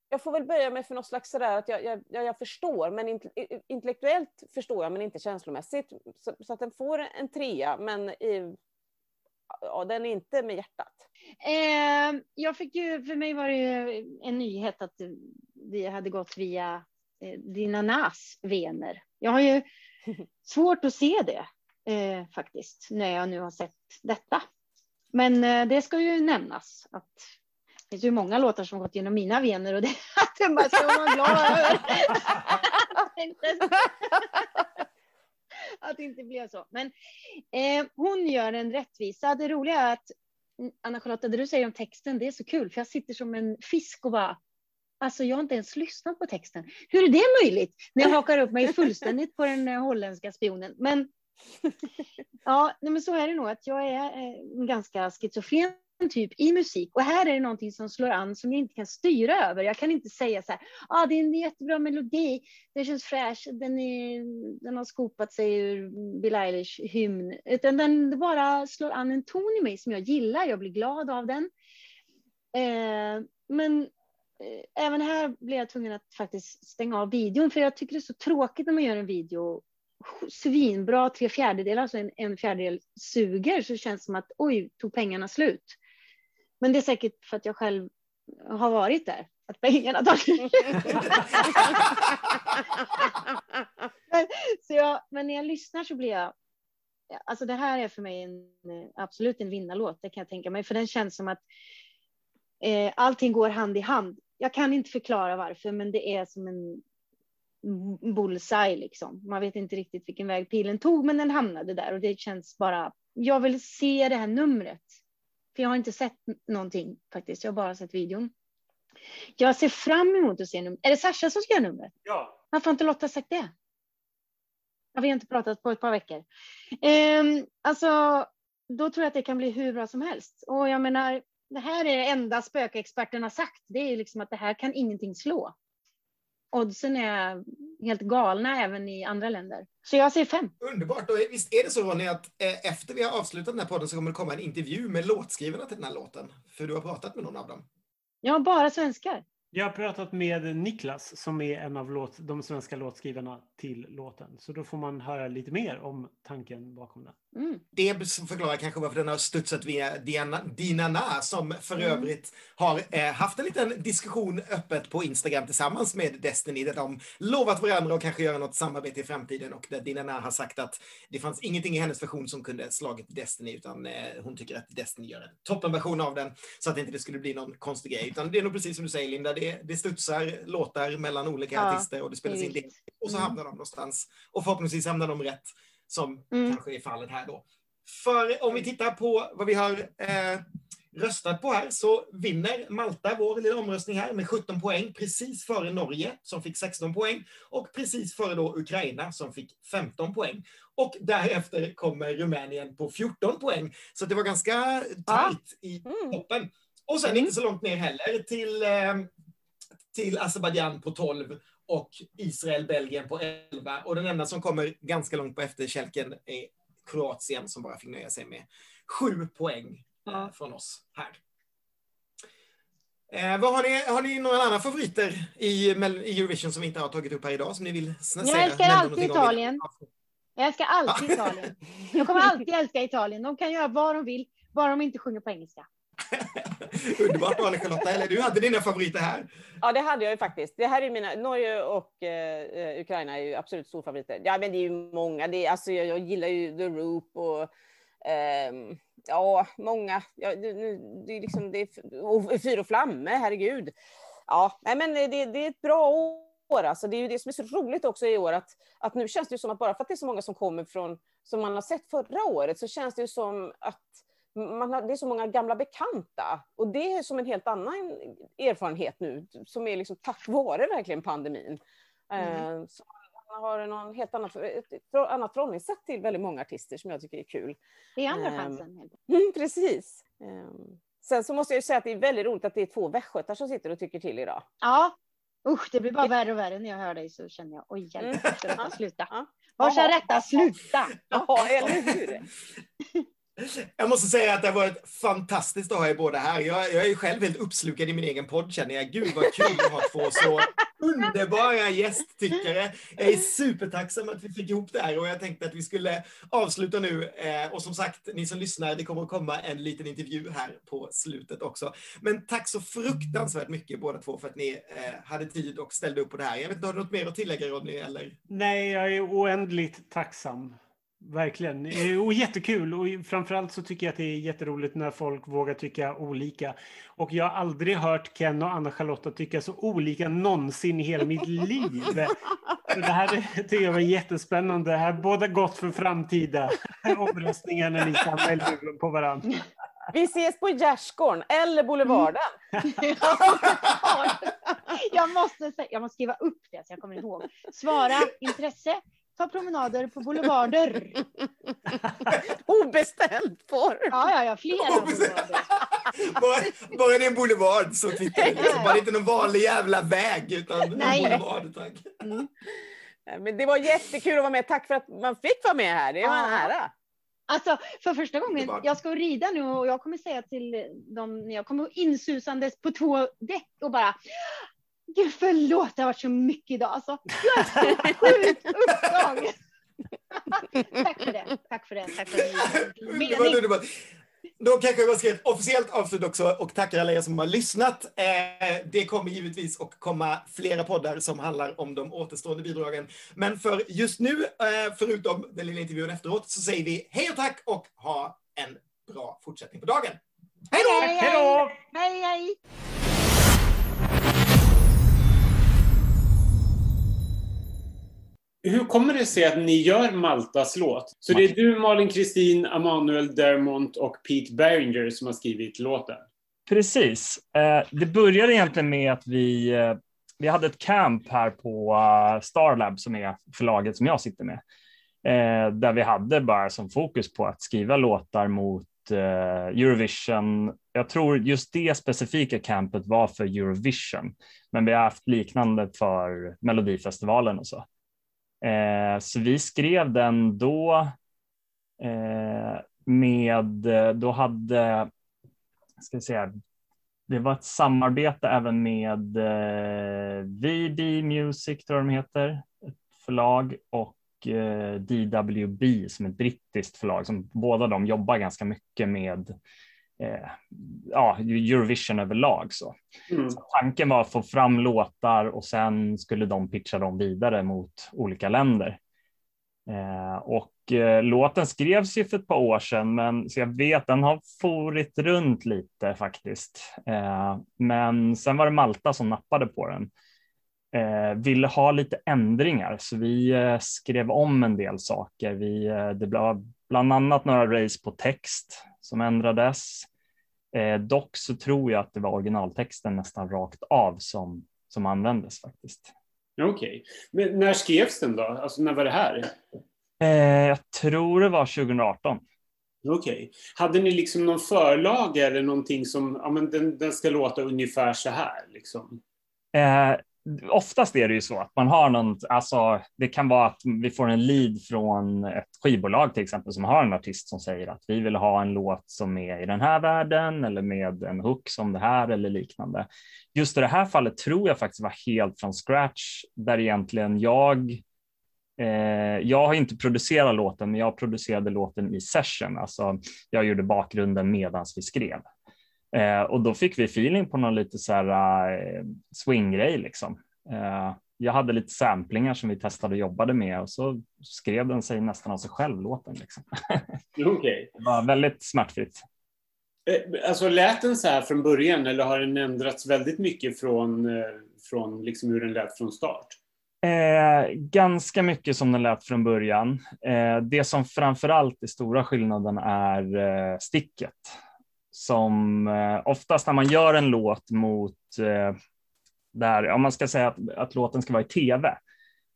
jag får väl böja mig för något slags sådär att jag, jag, jag, förstår, men inte, intellektuellt förstår jag, men inte känslomässigt. Så, så att den får en trea, men eh, ja, den är inte med hjärtat. Eh, jag fick ju, för mig var det ju en nyhet att vi hade gått via eh, dina nas vener. Jag har ju svårt att se det eh, faktiskt, när jag nu har sett detta. Men eh, det ska ju nämnas att det finns ju många låtar som gått genom mina vener och det att man ska vara glad över. att det inte blev så. Men eh, hon gör en rättvisa. Det roliga är att mm, Anna-Charlotta, det du säger om texten, det är så kul, för jag sitter som en fisk och bara, alltså jag har inte ens lyssnat på texten. Hur är det möjligt? När jag hakar upp mig fullständigt på den eh, holländska spionen. Men ja, men så är det nog, att jag är eh, en ganska schizofren typ i musik. Och här är det någonting som slår an som jag inte kan styra över. Jag kan inte säga så här, ah, det är en jättebra melodi, den känns fräsch, den, är, den har skopat sig ur Bill Eilish hymn. Utan den bara slår an en ton i mig som jag gillar, jag blir glad av den. Eh, men eh, även här blev jag tvungen att faktiskt stänga av videon, för jag tycker det är så tråkigt när man gör en video svinbra tre fjärdedelar, alltså en, en fjärdedel suger, så känns det som att oj, tog pengarna slut. Men det är säkert för att jag själv har varit där, att pengarna tar slut. men, så jag, men när jag lyssnar så blir jag, alltså det här är för mig en, absolut en vinnarlåt, det kan jag tänka mig, för den känns som att eh, allting går hand i hand. Jag kan inte förklara varför, men det är som en bullseye liksom. Man vet inte riktigt vilken väg pilen tog, men den hamnade där och det känns bara. Jag vill se det här numret. För jag har inte sett någonting faktiskt. Jag har bara sett videon. Jag ser fram emot att se numret. Är det Sasha som ska göra numret? Ja. Varför har inte Lotta sagt det? Ja, vi har inte pratat på ett par veckor. Ehm, alltså, då tror jag att det kan bli hur bra som helst. Och jag menar, det här är det enda spökexperten har sagt. Det är liksom att det här kan ingenting slå. Oddsen är helt galna även i andra länder. Så jag säger fem. Underbart. Och visst är det så Ronny att eh, efter vi har avslutat den här podden så kommer det komma en intervju med låtskrivarna till den här låten? För du har pratat med någon av dem. Jag har bara svenskar. Jag har pratat med Niklas som är en av låt, de svenska låtskrivarna till låten. Så då får man höra lite mer om tanken bakom den. Mm. Det förklarar kanske varför den har studsat via Diana, Dina Na, som för Mm. övrigt har eh, haft en liten diskussion öppet på Instagram tillsammans med Destiny, där de lovat varandra att kanske göra något samarbete i framtiden och där Dina Na har sagt att det fanns ingenting i hennes version som kunde slagit Destiny, utan eh, hon tycker att Destiny gör en toppenversion av den, så att inte det skulle bli någon konstig grej. Utan det är nog precis som du säger Linda, det, det studsar låtar mellan olika Ja, artister och det spelas in det och så Mm. hamnar de någonstans. Och förhoppningsvis hamnar de rätt, som Mm. kanske är fallet här då. För om vi tittar på vad vi har eh, röstat på här så vinner Malta vår lilla omröstning här med 17 poäng, precis före Norge som fick 16 poäng och precis före då Ukraina som fick 15 poäng. Och därefter kommer Rumänien på 14 poäng. Så det var ganska tajt i Mm. toppen. Och sen Mm. inte så långt ner heller till, eh, till Azerbajdzjan på 12 och Israel, Belgien på 11. Och den enda som kommer ganska långt på efterkälken är Kroatien som bara fick nöja sig med 7 poäng eh, Ja. från oss här. Eh, vad har, ni, har ni några andra favoriter i, i Eurovision som vi inte har tagit upp här idag som ni vill sn- Jag säga? älskar alltid Italien. Jag älskar alltid Italien. Jag kommer alltid älska Italien. De kan göra vad de vill, bara de inte sjunger på engelska. Underbart Anna-Charlotta. Eller du hade dina favoriter här. Ja, det hade jag ju faktiskt. Det här är mina, Norge och eh, eh, Ukraina är ju absolut storfavoriter. Ja, men det är ju många. Det är, alltså, jag, jag gillar ju The Roop och eh, ja, många. Ja, det, nu- det är liksom, det är, och Fyr och Flamme, herregud. Ja, nej, men det, det är ett bra år. Alltså. Det är ju det som är så roligt också i år att, att nu känns det ju som att bara för att det är så många som kommer från som man har sett förra året så känns det ju som att man har, det är så många gamla bekanta och det är som en helt annan erfarenhet nu som är liksom tack vare verkligen pandemin. Eh, så man har någon helt annat, ett, annat förhållningssätt till väldigt många artister som jag tycker är kul. Det är andra Ehm, chansen. Mm, precis. Ehm, sen så måste jag säga att det är väldigt roligt att det är två västgötar som sitter och tycker till idag. Ja, usch, det blir bara värre och värre när jag hör dig så känner jag, oj hjälp, Mm. ska detta sluta? Var ska detta sluta? Ja, eller hur? Jag måste säga att det har varit fantastiskt att ha er båda här. Jag, jag är ju själv helt uppslukad i min egen podd känner jag. Gud vad kul att ha två så underbara gästtyckare. Jag är supertacksam att vi fick ihop det här och jag tänkte att vi skulle avsluta nu. Eh, och som sagt, ni som lyssnar, det kommer att komma en liten intervju här på slutet också. Men tack så fruktansvärt mycket båda två för att ni eh, hade tid och ställde upp på det här. Jag vet inte, har du något mer att tillägga Rodney? Eller? Nej, jag är oändligt tacksam. Verkligen. Eh, Och jättekul. Och framförallt så tycker jag att det är jätteroligt när folk vågar tycka olika. Och jag har aldrig hört Ken och Anna-Charlotta tycka så olika någonsin i hela mitt liv. Så det här tycker jag var jättespännande. Det här båda gott för framtida omröstningar när ni samlar på varandra. Vi ses på Gärdsgården eller Boulevarden. jag, måste jag måste skriva upp det så jag kommer ihåg. Svara intresse, ta promenader på boulevarder. Obestämd form. Ja, ja, ja, flera boulevarder. bara, bara det är en boulevard så twittrar. Bara inte någon vanlig jävla väg utan en Nej. boulevard. Tack. Nej, Men det var jättekul att vara med. Tack för att man fick vara med här. Det var en Ja. ära. Alltså, för första gången, jag ska rida nu och jag kommer säga till dem, jag kommer insusandes på två däck och bara Gud förlåt, det har varit så mycket idag. Alltså, jag är så sjukt upptagen. tack för det. Tack för det. Tack för det. Underbart, underbart. Då kanske jag ska ett officiellt avslut också och tacka alla er som har lyssnat. Eh, det kommer givetvis att komma flera poddar som handlar om de återstående bidragen. Men för just nu, eh, förutom den lilla intervjun efteråt, så säger vi hej och tack och ha en bra fortsättning på dagen. Hej då! Hej, Hej då! hej, hej. Hur kommer det sig att ni gör Maltas låt? Så det är du, Malin Kristin, Emanuel Dermont och Pete Beringer som har skrivit låten? Precis. Eh, det började egentligen med att vi, eh, vi hade ett camp här på eh, Starlab som är förlaget som jag sitter med. Där vi hade bara som fokus på att skriva låtar mot Eurovision. Jag tror just det specifika campet var för Eurovision, men vi har haft liknande för Melodifestivalen och så. Eh, Så vi skrev den då eh, med, då hade ska vi säga, det var ett samarbete även med eh, VB Music, tror jag de heter, ett förlag, och eh, DWB som är ett brittiskt förlag, som båda de jobbar ganska mycket med eh, ja, Eurovision överlag. Så. Mm. Så tanken var att få fram låtar och sen skulle de pitcha dem vidare mot olika länder. Eh, och eh, låten skrevs ju för ett par år sedan, men så jag vet den har forit runt lite faktiskt. Eh, men sen var det Malta som nappade på den. Eh, ville ha lite ändringar, så vi eh, skrev om en del saker. Vi, det var bland annat några race på text som ändrades. Eh, dock så tror jag att det var originaltexten nästan rakt av som, som användes faktiskt. Okej. Men när skrevs den då? Alltså när var det här? Eh, jag tror det var 2018. Okej. Hade ni liksom någon förlaga eller någonting som, ja men den, den ska låta ungefär så här liksom? Eh, oftast är det ju så att man har någon, alltså det kan vara att vi får en lead från ett skivbolag till exempel som har en artist som säger att vi vill ha en låt som är i den här världen eller med en hook som det här eller liknande. Just i det här fallet tror jag faktiskt var helt från scratch där egentligen jag Eh, jag har inte producerat låten, men jag producerade låten i session. Alltså, jag gjorde bakgrunden medan vi skrev. Eh, och då fick vi feeling på någon lite så här eh, swinggrej liksom. Eh, jag hade lite samplingar som vi testade och jobbade med och så skrev den sig nästan av sig själv låten. Liksom. Okej. Det var väldigt smärtfritt. Eh, Alltså lät den så här från början eller har den ändrats väldigt mycket från, eh, från liksom hur den lät från start? Eh, ganska mycket som den lät från början. Eh, det som framför allt är stora skillnaden är eh, sticket. Som eh, oftast när man gör en låt mot eh, där, om man ska säga att, att låten ska vara i tv,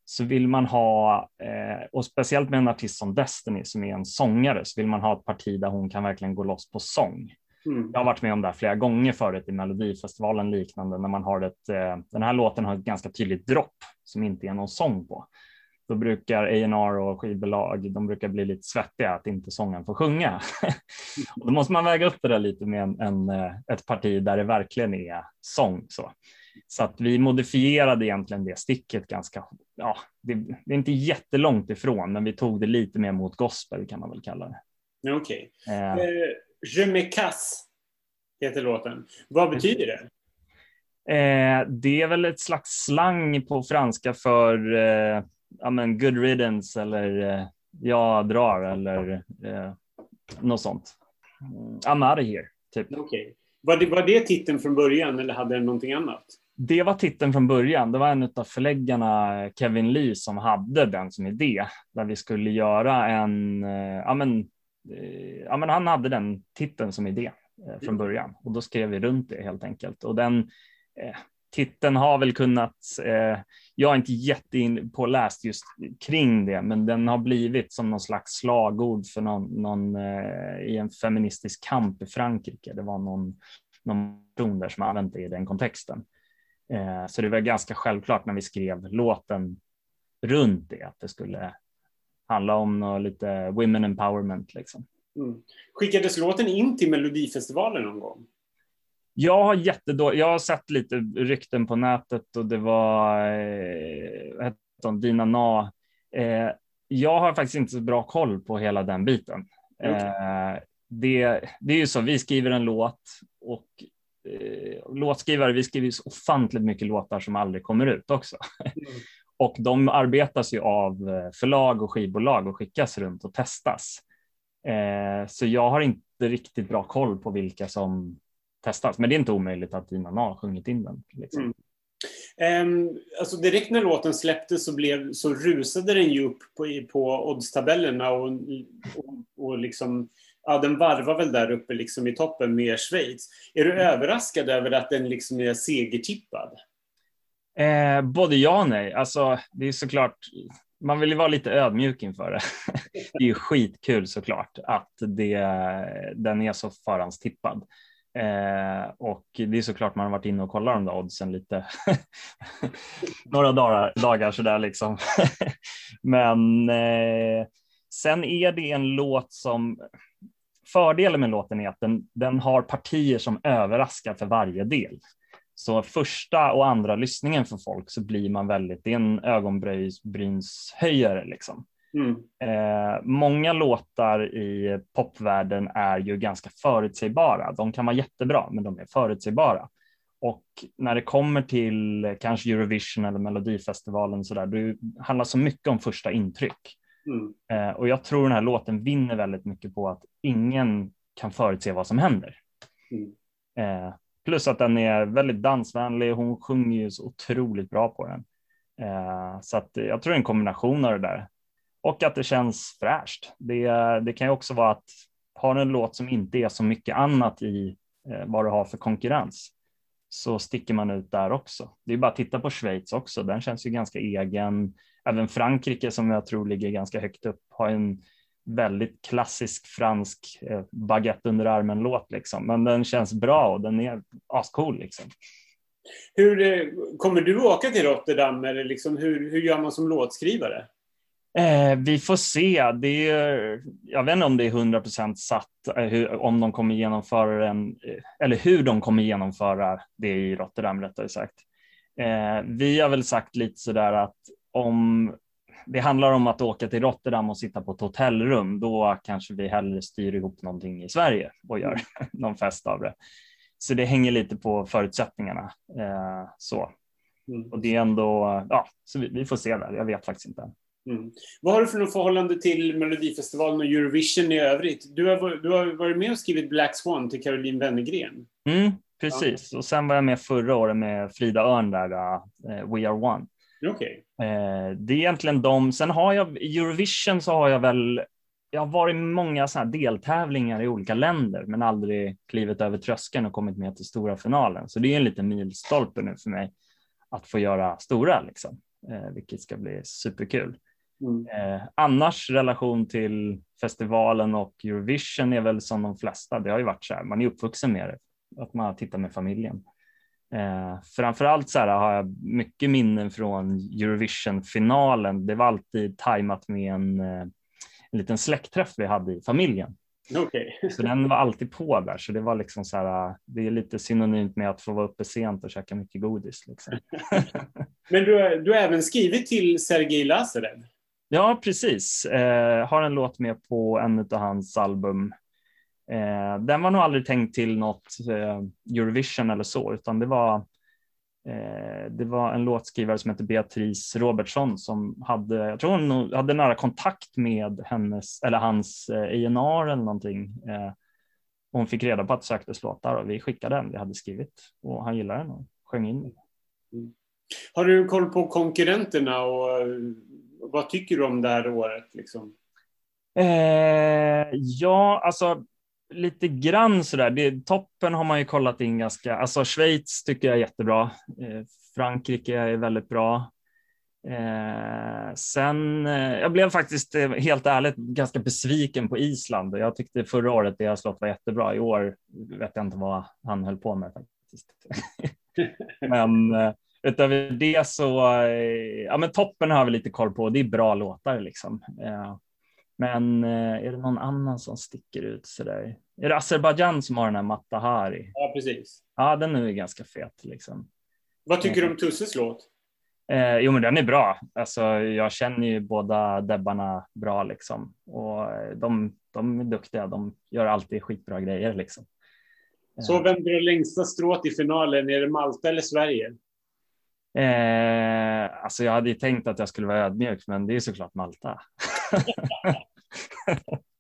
så vill man ha, eh, och speciellt med en artist som Destiny som är en sångare, så vill man ha ett parti där hon kan verkligen gå loss på sång. Mm. Jag har varit med om det här flera gånger förut i Melodifestivalen liknande när man har ett, eh, den här låten har ett ganska tydligt dropp som inte är någon sång på. Då brukar A&R och skivbolag, de brukar bli lite svettiga att inte sången får sjunga. och då måste man väga upp det där lite med en, en, eh, ett parti där det verkligen är sång. Så. Så att vi modifierade egentligen det sticket ganska, ja, det, det är inte jättelångt ifrån, men vi tog det lite mer mot gospel kan man väl kalla det. Okej. Eh, Eh, Je me casse heter låten. Vad betyder det? Eh, det är väl ett slags slang på franska för eh, ja, men good riddance eller eh, jag drar eller eh, något sånt. Mm, I'm out of here, typ. Okej. Var, det, var det titeln från början eller hade den någonting annat? Det var titeln från början. Det var en av förläggarna, Kevin Lee, som hade den som idé. Där vi skulle göra en, eh, ja men, eh, ja men han hade den titeln som idé eh, från början. Och då skrev vi runt det helt enkelt. Och den eh, titeln har väl kunnat, eh, jag är inte jättepåläst just kring det, men den har blivit som någon slags slagord för någon, någon eh, i en feministisk kamp i Frankrike. Det var någon, någon person där som använt det i den kontexten. Eh, så det var ganska självklart när vi skrev låten runt det, att det skulle handla om något lite women empowerment. Liksom. Mm. Skickades låten in till Melodifestivalen någon gång? Jag har jättedå- jag har sett lite rykten på nätet och det var eh, vad hette hon, Dina Na. Eh, jag har faktiskt inte så bra koll på hela den biten. Eh, det, det är ju så, vi skriver en låt och eh, låtskrivare, vi skriver så ofantligt mycket låtar som aldrig kommer ut också. och de arbetas ju av eh, förlag och skivbolag och skickas runt och testas. Eh, så jag har inte riktigt bra koll på vilka som testas, men det är inte omöjligt att Dina Na har sjungit in den. Liksom. Mm. Ehm, alltså direkt när låten släpptes så, blev, så rusade den ju upp på, på oddstabellerna och, och, och liksom, ja, den varvar väl där uppe liksom i toppen med Schweiz. Är du överraskad över att den liksom är segertippad? Eh, både ja och nej. Alltså, det är såklart, man vill ju vara lite ödmjuk inför det. det är ju skitkul såklart att det, den är så förhandstippad. Eh, och det är såklart man har varit inne och kollat de där oddsen lite några dagar, dagar sådär liksom. Men eh, sen är det en låt som fördelen med låten är att den, den har partier som överraskar för varje del. Så första och andra lyssningen för folk så blir man väldigt, det är en ögonbrynshöjare liksom. Mm. Eh, många låtar i popvärlden är ju ganska förutsägbara. De kan vara jättebra, men de är förutsägbara. Och när det kommer till kanske Eurovision eller Melodifestivalen så där, det handlar så mycket om första intryck. Mm. Eh, och jag tror den här låten vinner väldigt mycket på att ingen kan förutse vad som händer. Mm. Eh, plus att den är väldigt dansvänlig. Hon sjunger ju så otroligt bra på den. Eh, så att jag tror en kombination av det där. Och att det känns fräscht. Det, det kan ju också vara att har du en låt som inte är så mycket annat i eh, vad du har för konkurrens så sticker man ut där också. Det är bara att titta på Schweiz också. Den känns ju ganska egen. Även Frankrike som jag tror ligger ganska högt upp har en väldigt klassisk fransk eh, baguette under armen låt liksom. Men den känns bra och den är ascool liksom. Hur, eh, kommer du åka till Rotterdam eller liksom, hur, hur gör man som låtskrivare? Eh, vi får se. Det är, jag vet inte om det är 100 procent satt, eh, hur, om de kommer genomföra den, eh, eller hur de kommer genomföra det i Rotterdam rättare sagt. Eh, vi har väl sagt lite sådär att om det handlar om att åka till Rotterdam och sitta på ett hotellrum, då kanske vi hellre styr ihop någonting i Sverige och gör någon fest av det. Så det hänger lite på förutsättningarna. Eh, så. Mm. Och det är ändå, ja, så vi, vi får se där. Jag vet faktiskt inte. Mm. Vad har du för något förhållande till Melodifestivalen och Eurovision i övrigt? Du har, du har varit med och skrivit Black Swan till Caroline Wennergren. Mm, precis. Och sen var jag med förra året med Frida Örn där, eh, We Are One. Okej. Eh, det är egentligen de. Sen har jag i Eurovision så har jag väl. Jag har varit i många här deltävlingar i olika länder, men aldrig klivit över tröskeln och kommit med till stora finalen. Så det är en liten milstolpe nu för mig att få göra stora, liksom, eh, vilket ska bli superkul. Mm. Eh, annars relation till festivalen och Eurovision är väl som de flesta. Det har ju varit så här. Man är uppvuxen med det, att man tittar med familjen. Eh, framförallt så här har jag mycket minnen från Eurovision-finalen. Det var alltid tajmat med en, eh, en liten släktträff vi hade i familjen. Okej. Så den var alltid på där. Så det var liksom så här, det är lite synonymt med att få vara uppe sent och käka mycket godis. Liksom. Men du, du har även skrivit till Sergej Lazarev. Ja, precis. Eh, har en låt med på en av hans album. Eh, den var nog aldrig tänkt till något eh, Eurovision eller så, utan det var, eh, det var en låtskrivare som heter Beatrice Robertsson som hade, jag tror hon hade nära kontakt med hennes eller hans eh, A&R eller någonting. Eh, hon fick reda på att det söktes låtar och vi skickade den vi hade skrivit och han gillade den och sjöng in den. Har du koll på konkurrenterna och eh, vad tycker du om det här året? Liksom? Eh, ja, alltså lite grann sådär. Det, toppen har man ju kollat in ganska. Alltså Schweiz tycker jag är jättebra. Eh, Frankrike är väldigt bra. Eh, sen, eh, jag blev faktiskt eh, helt ärligt ganska besviken på Island. Jag tyckte förra året deras låt var jättebra. I år vet jag inte vad han höll på med faktiskt. men eh, utöver det så, eh, ja men toppen har vi lite koll på. Det är bra låtar liksom. Eh, men eh, är det någon annan som sticker ut sådär? Är det Azerbajdzjan som har den här Matahari? Ja, precis. Ja, den är ju ganska fet liksom. Vad tycker du om Tusses låt? Eh, jo, men den är bra. Alltså, jag känner ju båda Debbarna bra liksom och de, de är duktiga. De gör alltid skitbra grejer liksom. Så vem drar längsta strået i finalen? Är det Malta eller Sverige? Eh, alltså, jag hade ju tänkt att jag skulle vara ödmjuk, men det är såklart Malta.